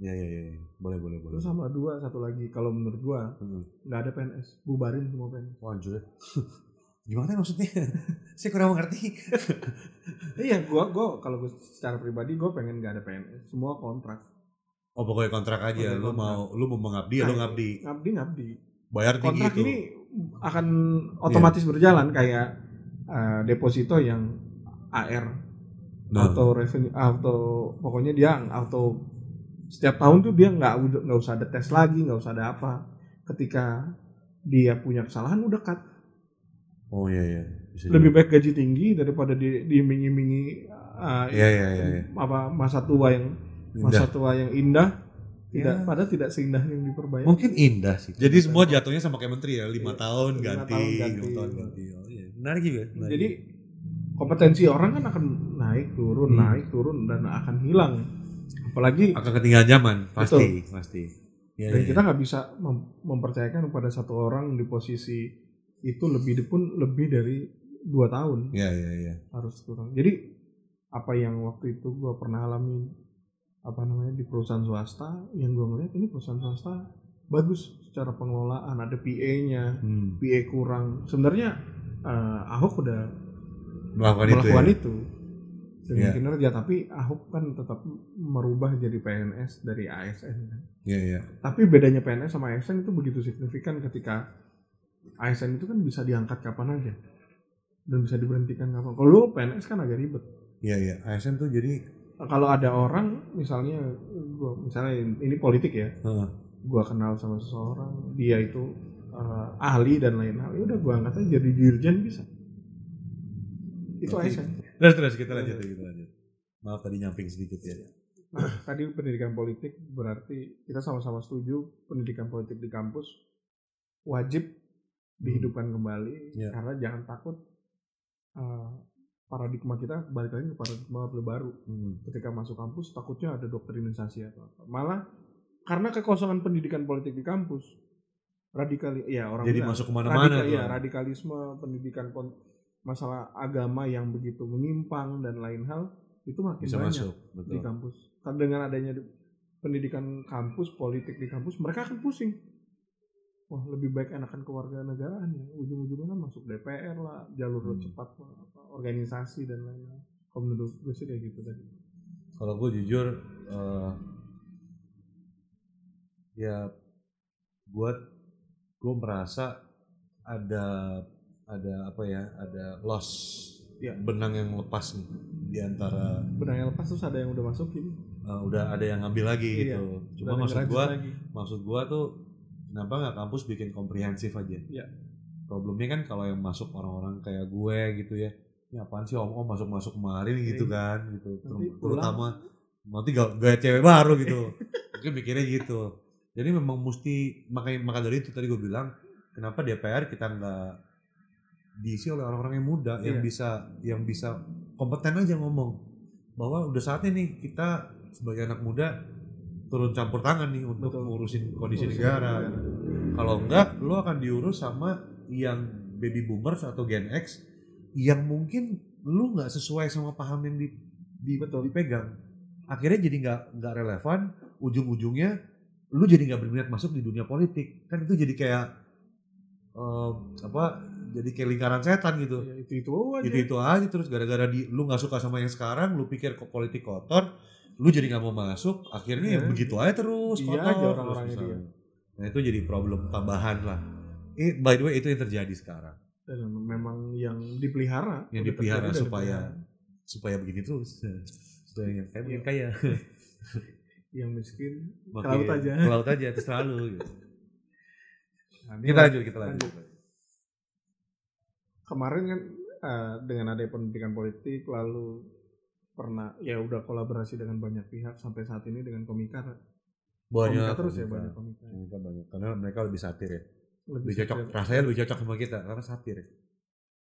Iya iya iya boleh boleh boleh. Terus sama dua satu lagi kalau menurut gua Hmm. nggak ada PNS bubarin semua PNS Wah, anjir. gimana maksudnya? Saya kurang mengerti. Iya gua gua kalau gua secara pribadi gua pengen nggak ada PNS semua kontrak. Oh pokoknya kontrak aja. Pokoknya lu kontrak. mau lu mau mengabdi ya lu ngabdi. Ngabdi ngabdi. Bayar tinggi kontrak itu ini akan otomatis berjalan kayak eh, deposito yang AR Nah. auto revenue auto pokoknya dia auto setiap tahun tuh dia nggak udah- nggak usah ada tes lagi nggak usah ada apa ketika dia punya kesalahan udah cut oh iya iya Bisa lebih juga. baik gaji tinggi daripada di diiming-imingi eh, iya iya iya iya. apa masa tua yang Indah. masa tua yang indah tidak Ya. padahal tidak seindah yang diperbayangkan mungkin indah sih jadi semua jatuhnya sama kayak menteri ya lima Iya. tahun Lima ganti tahun ganti. lima tahun ganti oh iya menarik juga menarik. Jadi kompetensi orang kan akan naik turun Hmm. naik turun dan akan hilang. Apalagi akan ketinggalan zaman pasti pasti ya, dan ya, kita nggak bisa mem- mempercayakan kepada satu orang di posisi itu lebih pun lebih dari dua tahun ya ya ya harus turun. Jadi apa yang waktu itu gua pernah alami apa namanya di perusahaan swasta yang gua ngeliat ini perusahaan swasta bagus secara pengelolaan ada PA-nya hmm. PA kurang sebenarnya eh, Ahok udah melakukan, itu melakukan ya? itu, dengan Iya. kinerja tapi Ahok kan tetap merubah jadi PNS dari ASN kan. ya ya tapi bedanya PNS sama ASN itu begitu signifikan ketika ASN itu kan bisa diangkat kapan aja. Dan bisa diberhentikan kapan. Kalau lu PNS kan agak ribet. Ya ya ASN tuh jadi kalau ada orang misalnya gua misalnya ini politik ya. Heeh. gua kenal sama seseorang dia itu eh, ahli dan lain hal ya udah gua angkat aja jadi dirjen bisa itu ASN terus terus kita lanjut kita lanjut. Maaf tadi nyamping sedikit ya. Nah, tadi pendidikan politik berarti kita sama-sama setuju pendidikan politik di kampus wajib dihidupkan kembali Ya. karena jangan takut uh, paradigma kita balik lagi ke paradigma Orde baru. Hmm. ketika masuk kampus takutnya ada doktrinisasi atau apa. Malah karena kekosongan pendidikan politik di kampus radikali ya orang jadi bilang, masuk ke mana-mana radikal- ya, radikalisme pendidikan masalah agama yang begitu menyimpang dan lain hal itu makin bisa banyak masuk di betul kampus. Kan dengan adanya di- pendidikan kampus, politik di kampus, mereka akan pusing. Wah, lebih baik enakan keluarga negaraan ya. Ujung-ujungnya masuk DPR lah, jalur Hmm. cepat lah, apa, organisasi dan lain-lain. Kalau menurut gue sih kayak gitu tadi. kalau gue jujur eh, ya buat gue merasa ada ada apa ya ada loss Ya. benang yang lepas nih di antara Benang yang lepas terus ada yang udah masukin. eh, udah ada yang ngambil lagi Iya. gitu cuma maksud gue lagi. maksud gue tuh kenapa nggak kampus bikin komprehensif aja Iya. problemnya kan kalau yang masuk orang-orang kayak gue gitu ya ini apaan sih om om masuk masuk kemarin gitu Iya. kan gitu Nanti Ter- pulang. terutama nanti gak gaya cewek baru gitu mungkin mikirnya gitu jadi memang mesti makanya maka dari itu tadi gue bilang kenapa DPR kita nggak diisi oleh orang-orang yang muda yang Iya. bisa yang bisa kompeten aja ngomong bahwa udah saatnya nih kita sebagai anak muda turun campur tangan nih untuk Betul. ngurusin kondisi Ngurusin negara. negara. Kalau enggak, lo akan diurus sama yang baby boomers atau Gen X yang mungkin lu nggak sesuai sama paham yang di, di- Betul. dipegang. Akhirnya jadi nggak nggak relevan. Ujung-ujungnya lu jadi nggak berminat masuk di dunia politik. Kan itu jadi kayak eh, apa jadi kayak lingkaran setan gitu Ya, itu itu aja. itu itu aja terus gara-gara di lu nggak suka sama yang sekarang lu pikir kok politik kotor lu jadi nggak mau masuk akhirnya ya Iya. begitu aja terus Iya kotor aja terus orang-orangnya misalnya. dia. nah itu jadi problem tambahan lah eh, by the way itu yang terjadi sekarang Dan memang yang dipelihara. Yang dipelihara supaya- dipelihara. supaya begini terus supaya yang kaya Iya. kaya yang miskin ke Makin- laut aja. ke laut aja terserah lu gitu. Nah, kita lanjut kita lanjut kemarin kan eh, dengan ada pendidikan politik lalu pernah ya udah kolaborasi dengan banyak pihak sampai saat ini dengan komika banyak komika terus ya komika. banyak komika Komika banyak karena mereka lebih satir ya lebih lebih cocok satir. rasanya lebih cocok sama kita karena satir ya.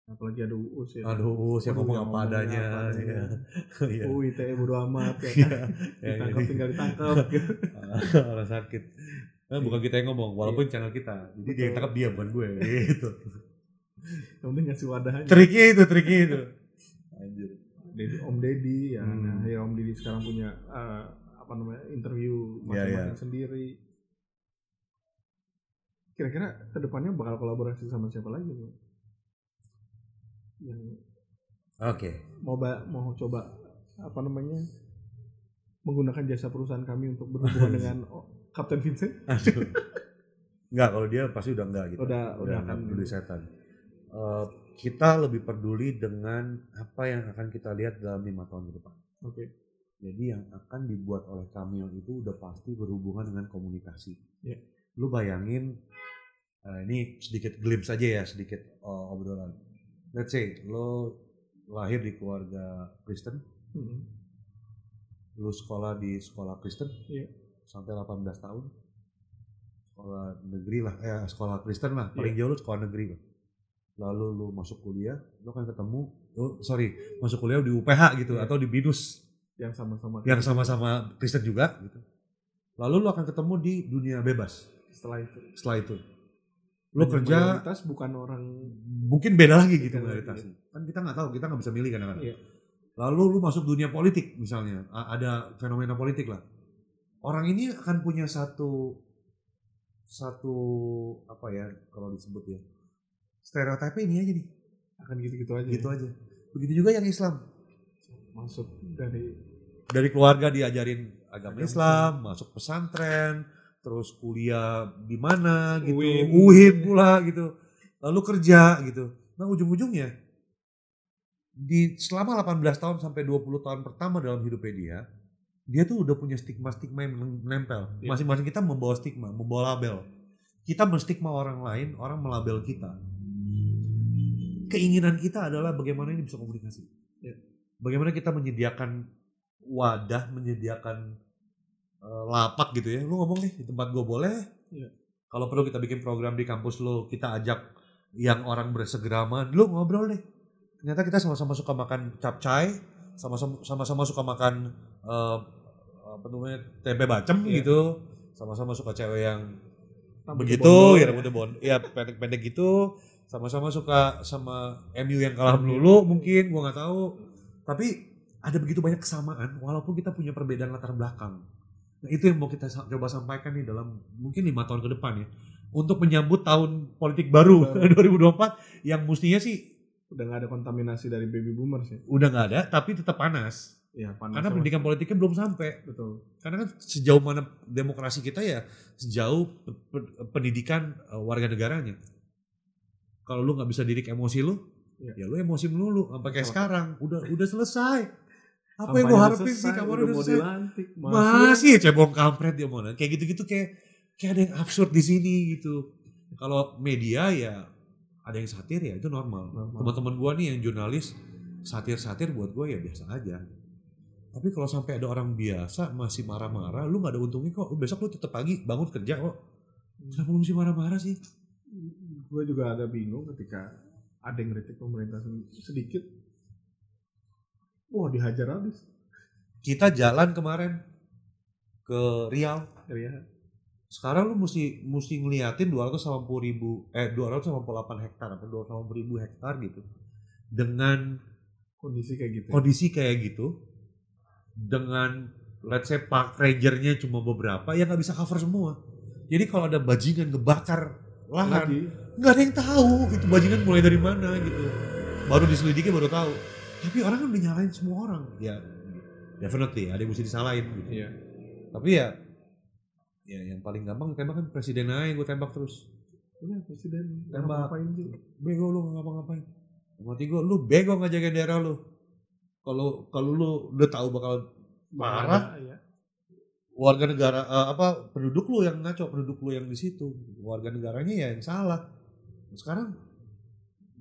apalagi ada uus ya aduh siapa Waduh, ngomong yang apa adanya. Iya. Iya. oh ITE bodo amat ya Iya. kan Ya, ditangkap tinggal ditangkap orang sakit Nah, bukan kita yang ngomong walaupun channel kita jadi dia yang Betul. tangkap dia bukan gue gitu yang penting ngasih wadah aja triknya itu triknya itu anjir Dedi, Om Deddy ya Hmm. nah, ya Om Deddy sekarang punya eh, apa namanya interview Iya, masing-masing sendiri kira-kira ke depannya bakal kolaborasi sama siapa lagi Bro? yang oke mau ba- mau coba apa namanya menggunakan jasa perusahaan kami untuk berhubungan dengan oh, Kapten Vincent Aduh. Enggak, kalau dia pasti udah enggak gitu. Udah- udah enggak akan- peduli setan. Eh, kita lebih peduli dengan apa yang akan kita lihat dalam lima tahun ke depan. oke Jadi yang akan dibuat oleh Cameo itu udah pasti berhubungan dengan komunikasi. Iya. Lu bayangin, eh, ini sedikit glimpse aja ya, sedikit eh, obrolan. Let's say lo lahir di keluarga Kristen, Hmm. lu sekolah di sekolah Kristen Iya. sampai 18 tahun sekolah negeri lah eh sekolah Kristen lah paling jauh lu sekolah negeri lah lalu lu masuk kuliah lu akan ketemu oh, sorry masuk kuliah di UPH gitu Iya. atau di BINUS. Yang sama-sama yang sama-sama Kristen juga gitu. Lalu lu akan ketemu di dunia bebas. Setelah itu. Setelah itu. Lu Dan kerja mayoritas bukan orang mungkin beda lagi gitu Beda lagi, mayoritasnya. kan kita nggak tahu kita nggak bisa milih kadang-kadang. Iya. lalu lu masuk dunia politik misalnya A- ada fenomena politik lah. Orang ini akan punya satu satu apa ya kalau disebut ya stereotipnya ini aja nih. Akan gitu-gitu aja gitu ya. aja. Begitu juga yang Islam. Masuk dari dari keluarga diajarin agama Agama Islam masuk pesantren terus kuliah di mana gitu. UIN. UIN pula gitu. Lalu kerja gitu. Nah ujung-ujungnya di selama 18 tahun sampai 20 tahun pertama dalam hidupnya dia dia tuh udah punya stigma-stigma yang menempel Iya. masing-masing kita membawa stigma membawa label. Kita menstigma orang lain orang melabel kita keinginan kita adalah bagaimana ini bisa komunikasi. Iya. bagaimana kita menyediakan wadah menyediakan eh, lapak gitu ya. Lu ngomong nih di tempat gue boleh. Iya. kalau perlu kita bikin program di kampus lu kita ajak yang orang bersegeraman. Lu ngobrol deh. Ternyata kita sama-sama suka makan capcay sama-sama suka makan eh, apa namanya tempe bacem Iya. gitu. Sama-sama suka cewek yang rambutnya begitu ya rambutnya ya pendek-pendek gitu sama-sama suka sama MU yang kalah melulu mungkin gua nggak tahu. Tapi ada begitu banyak kesamaan walaupun kita punya perbedaan latar belakang. Nah itu yang mau kita coba sampaikan nih dalam mungkin lima tahun ke depan ya. Untuk menyambut tahun politik baru Baru. 2024 yang mestinya sih udah nggak ada kontaminasi dari baby boomers ya? Udah nggak ada tapi tetap panas. Ya panas karena pendidikan politiknya belum sampai. Betul. Karena kan sejauh mana demokrasi kita ya sejauh pe- pe- pendidikan eh, warga negaranya. Kalau lu nggak bisa didik emosi lu, Iya. ya lu emosi melulu sampai kayak sekarang. Udah udah selesai. Apa Kampanye yang udah harapin sih kapan udah udah selesai? dilantik Masih cebong kampret dia mau kayak gitu-gitu kayak kayak ada yang absurd di sini gitu. Kalau media ya ada yang satir ya itu normal. Normal. Teman-teman gua nih yang jurnalis satir-satir buat gua ya biasa aja. Tapi kalau sampai ada orang biasa masih marah-marah, lu nggak ada untungnya kok. Besok lu tetap pagi bangun kerja kok. Kenapa lu mesti marah-marah sih? Gue juga agak bingung ketika ada yang kritik pemerintah sedikit wah dihajar habis Kita jalan kemarin ke Riau. ya Sekarang lu mesti mesti ngeliatin 280 ribu, eh 288 hektar atau 280 ribu hektar gitu. Dengan kondisi kayak gitu ya. kondisi kayak gitu, dengan let's say park rangernya cuma beberapa, ya nggak bisa cover semua. Jadi kalau ada bajingan ngebakar lahan. Lagi. Nggak ada yang tahu itu bajingan mulai dari mana gitu. Baru diselidiki baru tahu. Tapi orang kan udah nyalain semua orang. Ya definitely ada yang mesti disalahin gitu. Iya. Tapi ya ya yang paling gampang tembak kan presiden aja gue tembak terus. Iya presiden Tembak. Ngapain sih. Bego lu nggak ngapa-ngapain. Mati gue lu bego jaga daerah lu. Kalau kalau lu udah tahu bakal marah Iya. Warga negara eh, apa penduduk lu yang ngaco penduduk lu yang di situ. Warga negaranya ya yang salah. Sekarang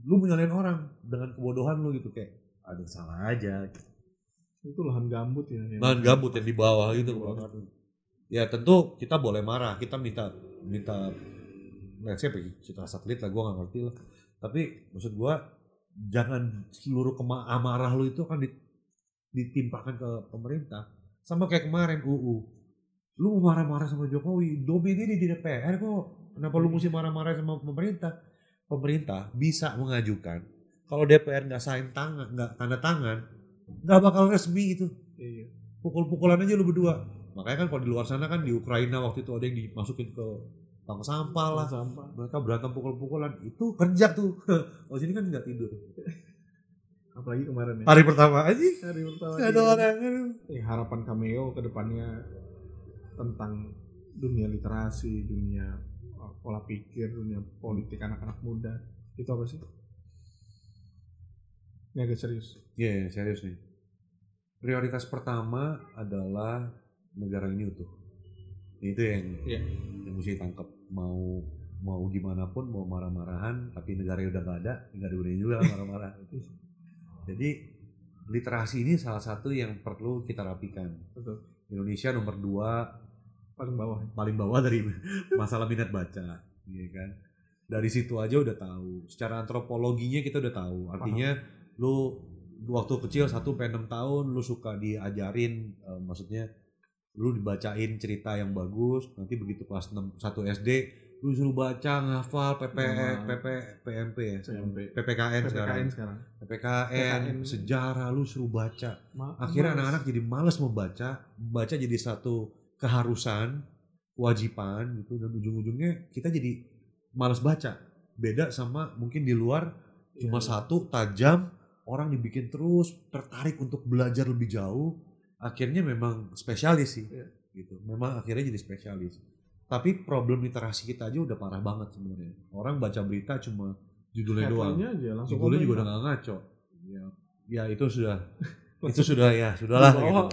lu menyalahin orang dengan kebodohan lu gitu kayak ada yang salah aja. Itu lahan gambut ya yang- lahan gambut yang di bawah gitu. Di bawah. ya tentu kita boleh marah. Kita minta minta nah siapa ya, citra satelit lah gue nggak ngerti lah. Tapi maksud gue jangan seluruh amarah lu itu akan di- ditimpakan ke pemerintah. Sama kayak kemarin UU lu marah-marah sama Jokowi domainnya di DPR kok kenapa lu mesti marah-marah sama pemerintah pemerintah bisa mengajukan kalau DPR nggak sign tangan nggak tanda tangan nggak bakal resmi itu Iya. pukul-pukulan aja lu berdua. Makanya kan kalau di luar sana kan di Ukraina waktu itu ada yang dimasukin ke tong sampah lah. sampah Mereka berantem pukul-pukulan. Itu kerja tuh. Kalau sini kan nggak tidur. apalagi kemarin ya Hari pertama aja hari pertama ada orang. Eh, harapan cameo ke depannya tentang dunia literasi, dunia uh, pola pikir, dunia politik anak-anak muda. Itu apa sih? Ini agak serius. Iya, serius nih. Prioritas pertama adalah negara ini utuh. Itu yang Iya. yang mesti tangkap. Mau mau gimana pun mau marah-marahan tapi negara udah gak ada nggak ada gunanya juga marah-marah jadi literasi ini salah satu yang perlu kita rapikan Betul. Indonesia nomor dua Paling bawah. paling bawah dari masalah minat baca, iya kan? Dari situ aja udah tahu. Secara antropologinya kita udah tahu. Artinya lu waktu kecil satu sampai enam tahun lu suka diajarin, eh, maksudnya lu dibacain cerita yang bagus. Nanti begitu kelas 6 satu SD lu suruh baca ngafal PP. PP PMP ya SMP. PPKN, sekarang PPKN sekarang. PPKN, PPKN. sejarah lu suruh baca Ma- akhirnya males. anak-anak jadi malas membaca baca jadi satu keharusan kewajiban gitu dan ujung-ujungnya kita jadi malas baca beda sama mungkin di luar cuma Iya. satu tajam orang dibikin terus tertarik untuk belajar lebih jauh akhirnya memang spesialis sih Iya. gitu memang akhirnya jadi spesialis tapi problem literasi kita aja udah parah banget sebenarnya. Orang baca berita cuma judulnya doang. Aja langsung judulnya juga udah gak ngaco. Ya, ya itu sudah. Itu sudah ya sudahlah gitu.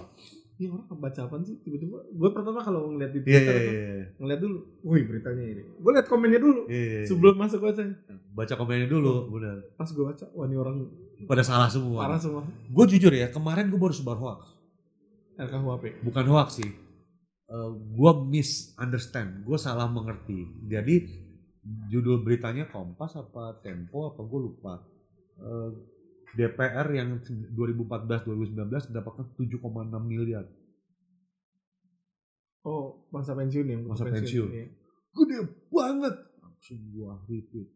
Ini orang baca apa sih? Tiba-tiba? Gue pertama kalau ngeliat di iya Twitter iya tuh, iya ngeliat dulu, wih beritanya ini. Gue liat komennya dulu iya sebelum masuk baca. baca komennya dulu benar Pas gue baca, wah ini orang pada salah semua. Parah semua. gue jujur ya kemarin gue baru sebar hoax. Bukan hoax sih gue misunderstand gue salah mengerti jadi judul beritanya Kompas apa Tempo apa gue lupa Eh, DPR yang 2014-2019 mendapatkan 7,6 miliar Oh, masa pensiun ya? Masa pensiun. Iya. gede banget langsung gua retweet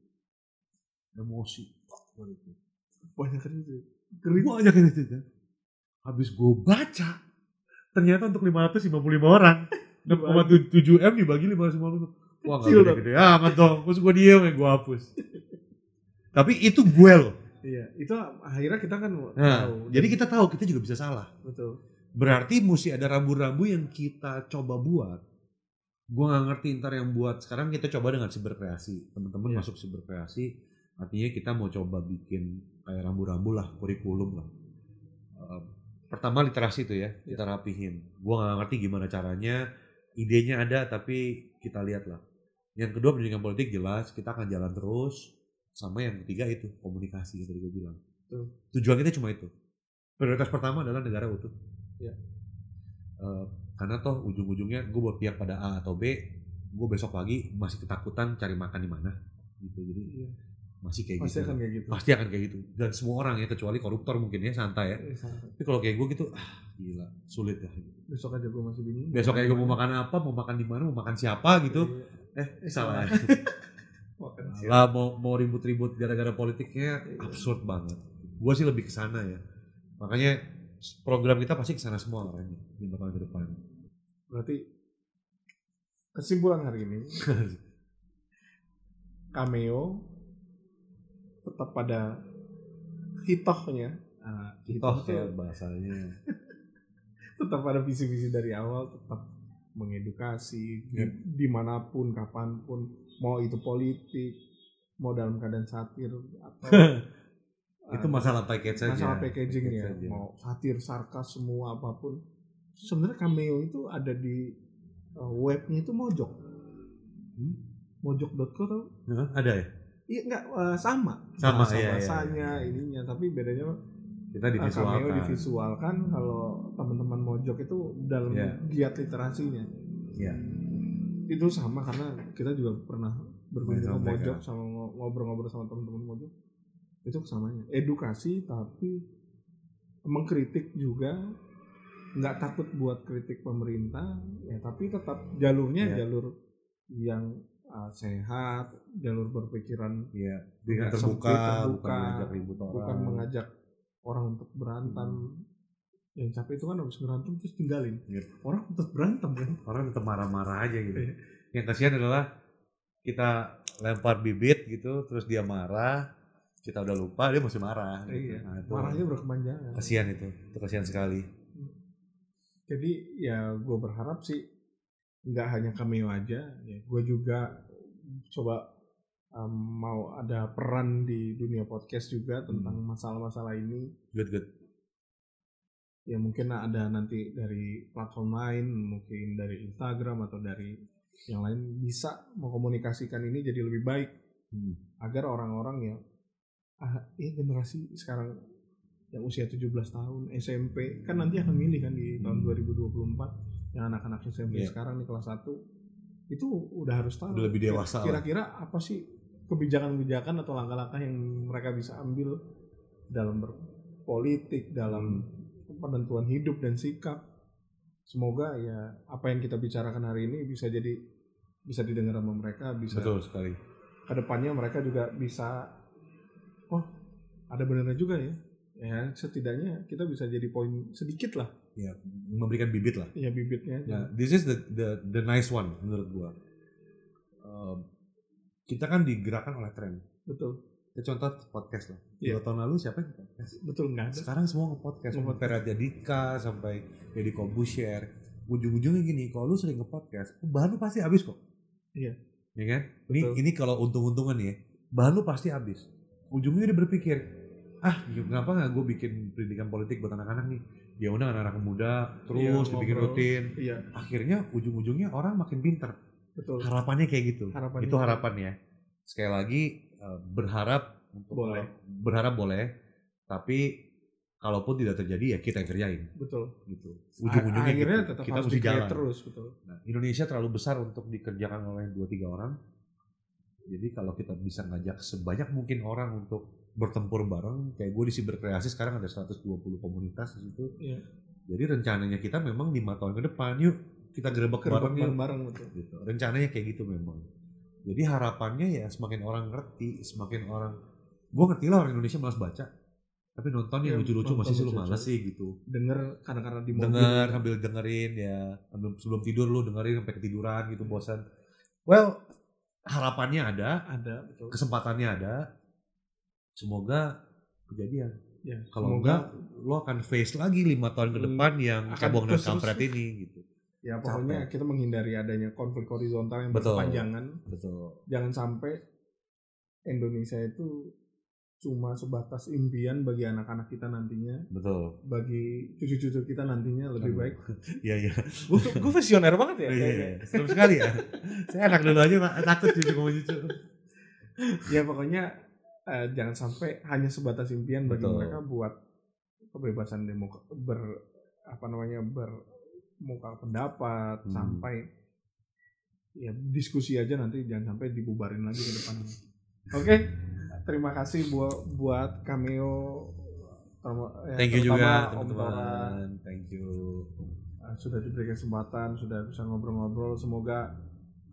emosi gua retweet. Banyak. Geli. banyak retweet kan habis gua baca ternyata untuk 555 orang. 6,7 M dibagi 550 wah gak Kecil gede, gede amat dong. Terus gua diem ya gua hapus. Tapi itu gue loh. Iya, itu akhirnya kita kan nah, tahu. jadi kita tahu kita juga bisa salah. Betul. berarti mesti ada rambu-rambu yang kita coba buat. Gua nggak ngerti ntar yang buat. Sekarang kita coba dengan siberkreasi teman-teman Iya. masuk siberkreasi artinya kita mau coba bikin kayak rambu-rambu lah kurikulum lah. Eh, pertama literasi itu ya kita rapihin gua nggak ngerti gimana caranya idenya ada tapi kita lihat lah yang kedua pendidikan politik jelas kita akan jalan terus sama yang ketiga itu komunikasi yang tadi gue bilang. Tujuan kita cuma itu. Prioritas pertama adalah negara utuh. Iya. Eh, karena toh ujung-ujungnya gue berpihak pada A atau B gue besok pagi masih ketakutan cari makan di mana gitu. Jadi Iya. Masih kayak Pasti gitu. akan kayak gitu. pasti akan kayak gitu. Dan semua orang ya kecuali koruptor mungkin ya santai ya. Eh, santai. tapi kalau kayak gue gitu ah gila sulit ya Besok aja gue masih bingung. besok kayak gue mau makan apa mau makan di mana mau makan siapa gitu. Iya. eh Eh, salah. lah mau mau ribut-ribut gara-gara politiknya Iya. absurd banget. Gue sih lebih ke sana ya. Makanya program kita pasti ke sana semua arahnya lima tahun ke depan. Berarti kesimpulan hari ini cameo tetap pada hitohnya Ah, Toh tuh ya bahasanya. tetap pada visi-visi dari awal tetap mengedukasi di- Yep. di mana pun kapan pun mau itu politik mau dalam keadaan satir atau Itu eh, masalah package saja. masalah Package saja. mau satir sarkas semua apa pun sebenarnya cameo itu ada di eh, webnya itu mojok Hmm? mojok.co tau ada ya? Iya enggak eh, sama Sama, bahasa iya, iya, bahasanya ininya tapi bedanya Kita eh, cameo divisualkan. divisualkan kalau teman-teman mojok itu dalam Iya. giat literasinya Iya. itu sama karena kita juga pernah ke sama mojok sama ngo- ngobrol-ngobrol sama teman-teman mojok itu kesamanya edukasi tapi mengkritik juga nggak takut buat kritik pemerintah ya tapi tetap jalurnya Iya. jalur yang uh, sehat jalur berpikiran. Dengan Nggak terbuka, sempit, terbuka, bukan mengajak ribut orang. bukan mengajak orang untuk berantem yang capek itu kan habis berantem terus tinggalin Iya. orang tetap berantem kan Orang tetap marah-marah aja gitu. Iya. Yang kasihan adalah kita lempar bibit gitu, terus dia marah, kita udah lupa dia masih marah. gitu. iya Nah, itu marahnya berkepanjangan kasihan itu, itu kasihan sekali. jadi ya gue berharap sih nggak hanya cameo aja ya gue juga coba um, mau ada peran di dunia podcast juga tentang Hmm. masalah-masalah ini Good good. ya mungkin ada nanti dari platform lain mungkin dari Instagram atau dari yang lain bisa mengkomunikasikan ini jadi lebih baik Hmm. agar orang-orang yang ah ya generasi sekarang yang usia 17 tahun SMP kan nanti akan milih kan di tahun Hmm. 2024 yang anak-anak SMP Iya. sekarang di kelas 1 itu udah harus tahu Udah lebih dewasa kira-kira apa sih kebijakan-kebijakan atau langkah-langkah yang mereka bisa ambil dalam berpolitik dalam Hmm. penentuan hidup dan sikap semoga ya apa yang kita bicarakan hari ini bisa jadi bisa didengar sama mereka bisa Betul sekali. ke depannya mereka juga bisa oh ada benernya juga ya ya setidaknya kita bisa jadi poin sedikit lah Ya, memberikan bibit lah. ya bibitnya Nah, this is the the the nice one menurut gua. Um, kita kan digerakkan oleh tren. betul Kita contoh podcast lah. Iya. Dua tahun lalu siapa yang podcast? betul nggak Sekarang semua nge-podcast. Radya Dika sampai Deddy Kobusier. Ujung-ujungnya gini, kalau lu sering nge-podcast, bahan lu pasti habis kok. Iya. Ya kan? Ini Betul. ini kalau untung-untungan ya, bahan lu pasti habis. Ujungnya dia berpikir, ah kenapa nggak gue bikin pendidikan politik buat anak-anak nih? Dia undang anak-anak muda, terus Iya, dibikin ngobrol. rutin. iya Akhirnya ujung-ujungnya orang makin pinter. betul Harapannya kayak gitu. Harapannya Itu harapannya. Sekali lagi eh, berharap untuk Boleh. berharap boleh, tapi kalaupun tidak terjadi ya kita yang kerjain betul gitu. Ujung-ujungnya akhirnya gitu. tetap kita harus mesti jalan. terus betul Nah, Indonesia terlalu besar untuk dikerjakan oleh dua tiga orang. Jadi kalau kita bisa ngajak sebanyak mungkin orang untuk bertempur bareng, kayak gue di Siberkreasi sekarang ada 120 komunitas di situ. Iya. Jadi rencananya kita memang lima tahun ke depan, yuk kita gerebek bareng yuk. bareng-bareng betul Gitu. Rencananya kayak gitu memang. Jadi harapannya ya semakin orang ngerti, semakin orang, gue ngerti lah orang Indonesia malas baca, tapi nonton yang Iya, lucu-lucu masih sih lu males sih gitu. denger kadang-kadang di mobil Denger sambil dengerin ya, sambil sebelum tidur lu dengerin sampai ketiduran gitu bosan. Well, harapannya ada, ada betul kesempatannya ada. Semoga kejadian. ya Kalau semoga enggak, lo akan face lagi lima tahun ke Hmm, depan yang akan cabong dan kampret ini gitu. ya pokoknya kita menghindari adanya konflik horizontal yang Betul. berkepanjangan Betul. jangan sampai Indonesia itu cuma sebatas impian bagi anak-anak kita nantinya Betul. bagi cucu-cucu kita nantinya lebih Aduh. baik Iya iya. gue gue visioner banget ya Iya, iya. Serem sekali ya. Saya anak dulu aja takut cucu sama cucu. ya pokoknya eh, jangan sampai hanya sebatas impian bagi Betul. mereka buat kebebasan demokra ber apa namanya bermuka pendapat Hmm. sampai ya diskusi aja nanti jangan sampai dibubarin lagi ke depan oke terima kasih buat buat cameo ya, Thank you juga teman-teman. Thank you. Uh, sudah diberi kesempatan, sudah bisa ngobrol-ngobrol. Semoga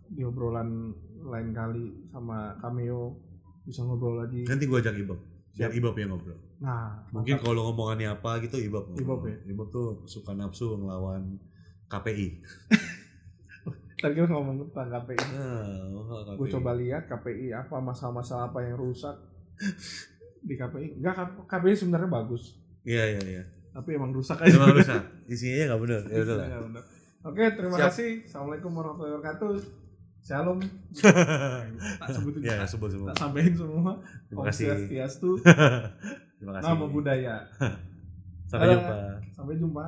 di obrolan lain kali sama Cameo bisa ngobrol lagi. Nanti gue ajak Ibob. Biar Siap. Ibob yang ngobrol. Nah, Mungkin kalau ngomongannya apa gitu ngobrol. Ibob ya? Ibob tuh suka nafsu ngelawan KPI. Tadi kita ngomong tentang KPI. Nah, Gue coba lihat KPI apa masalah-masalah apa yang rusak di KPI. Enggak KPI sebenarnya bagus, Iya iya iya. tapi emang rusak aja. Emang rusak. Isinya nggak benar. Ya udah. Iya, benar. Oke, terima Siap. kasih. Assalamualaikum warahmatullahi wabarakatuh. Shalom. tak sebutin, Ya tak, sebut sebut. tak sampein semua. Terima Om kasih. Swastiastu, Terima kasih. nama budaya. Sampai jumpa. Sampai jumpa.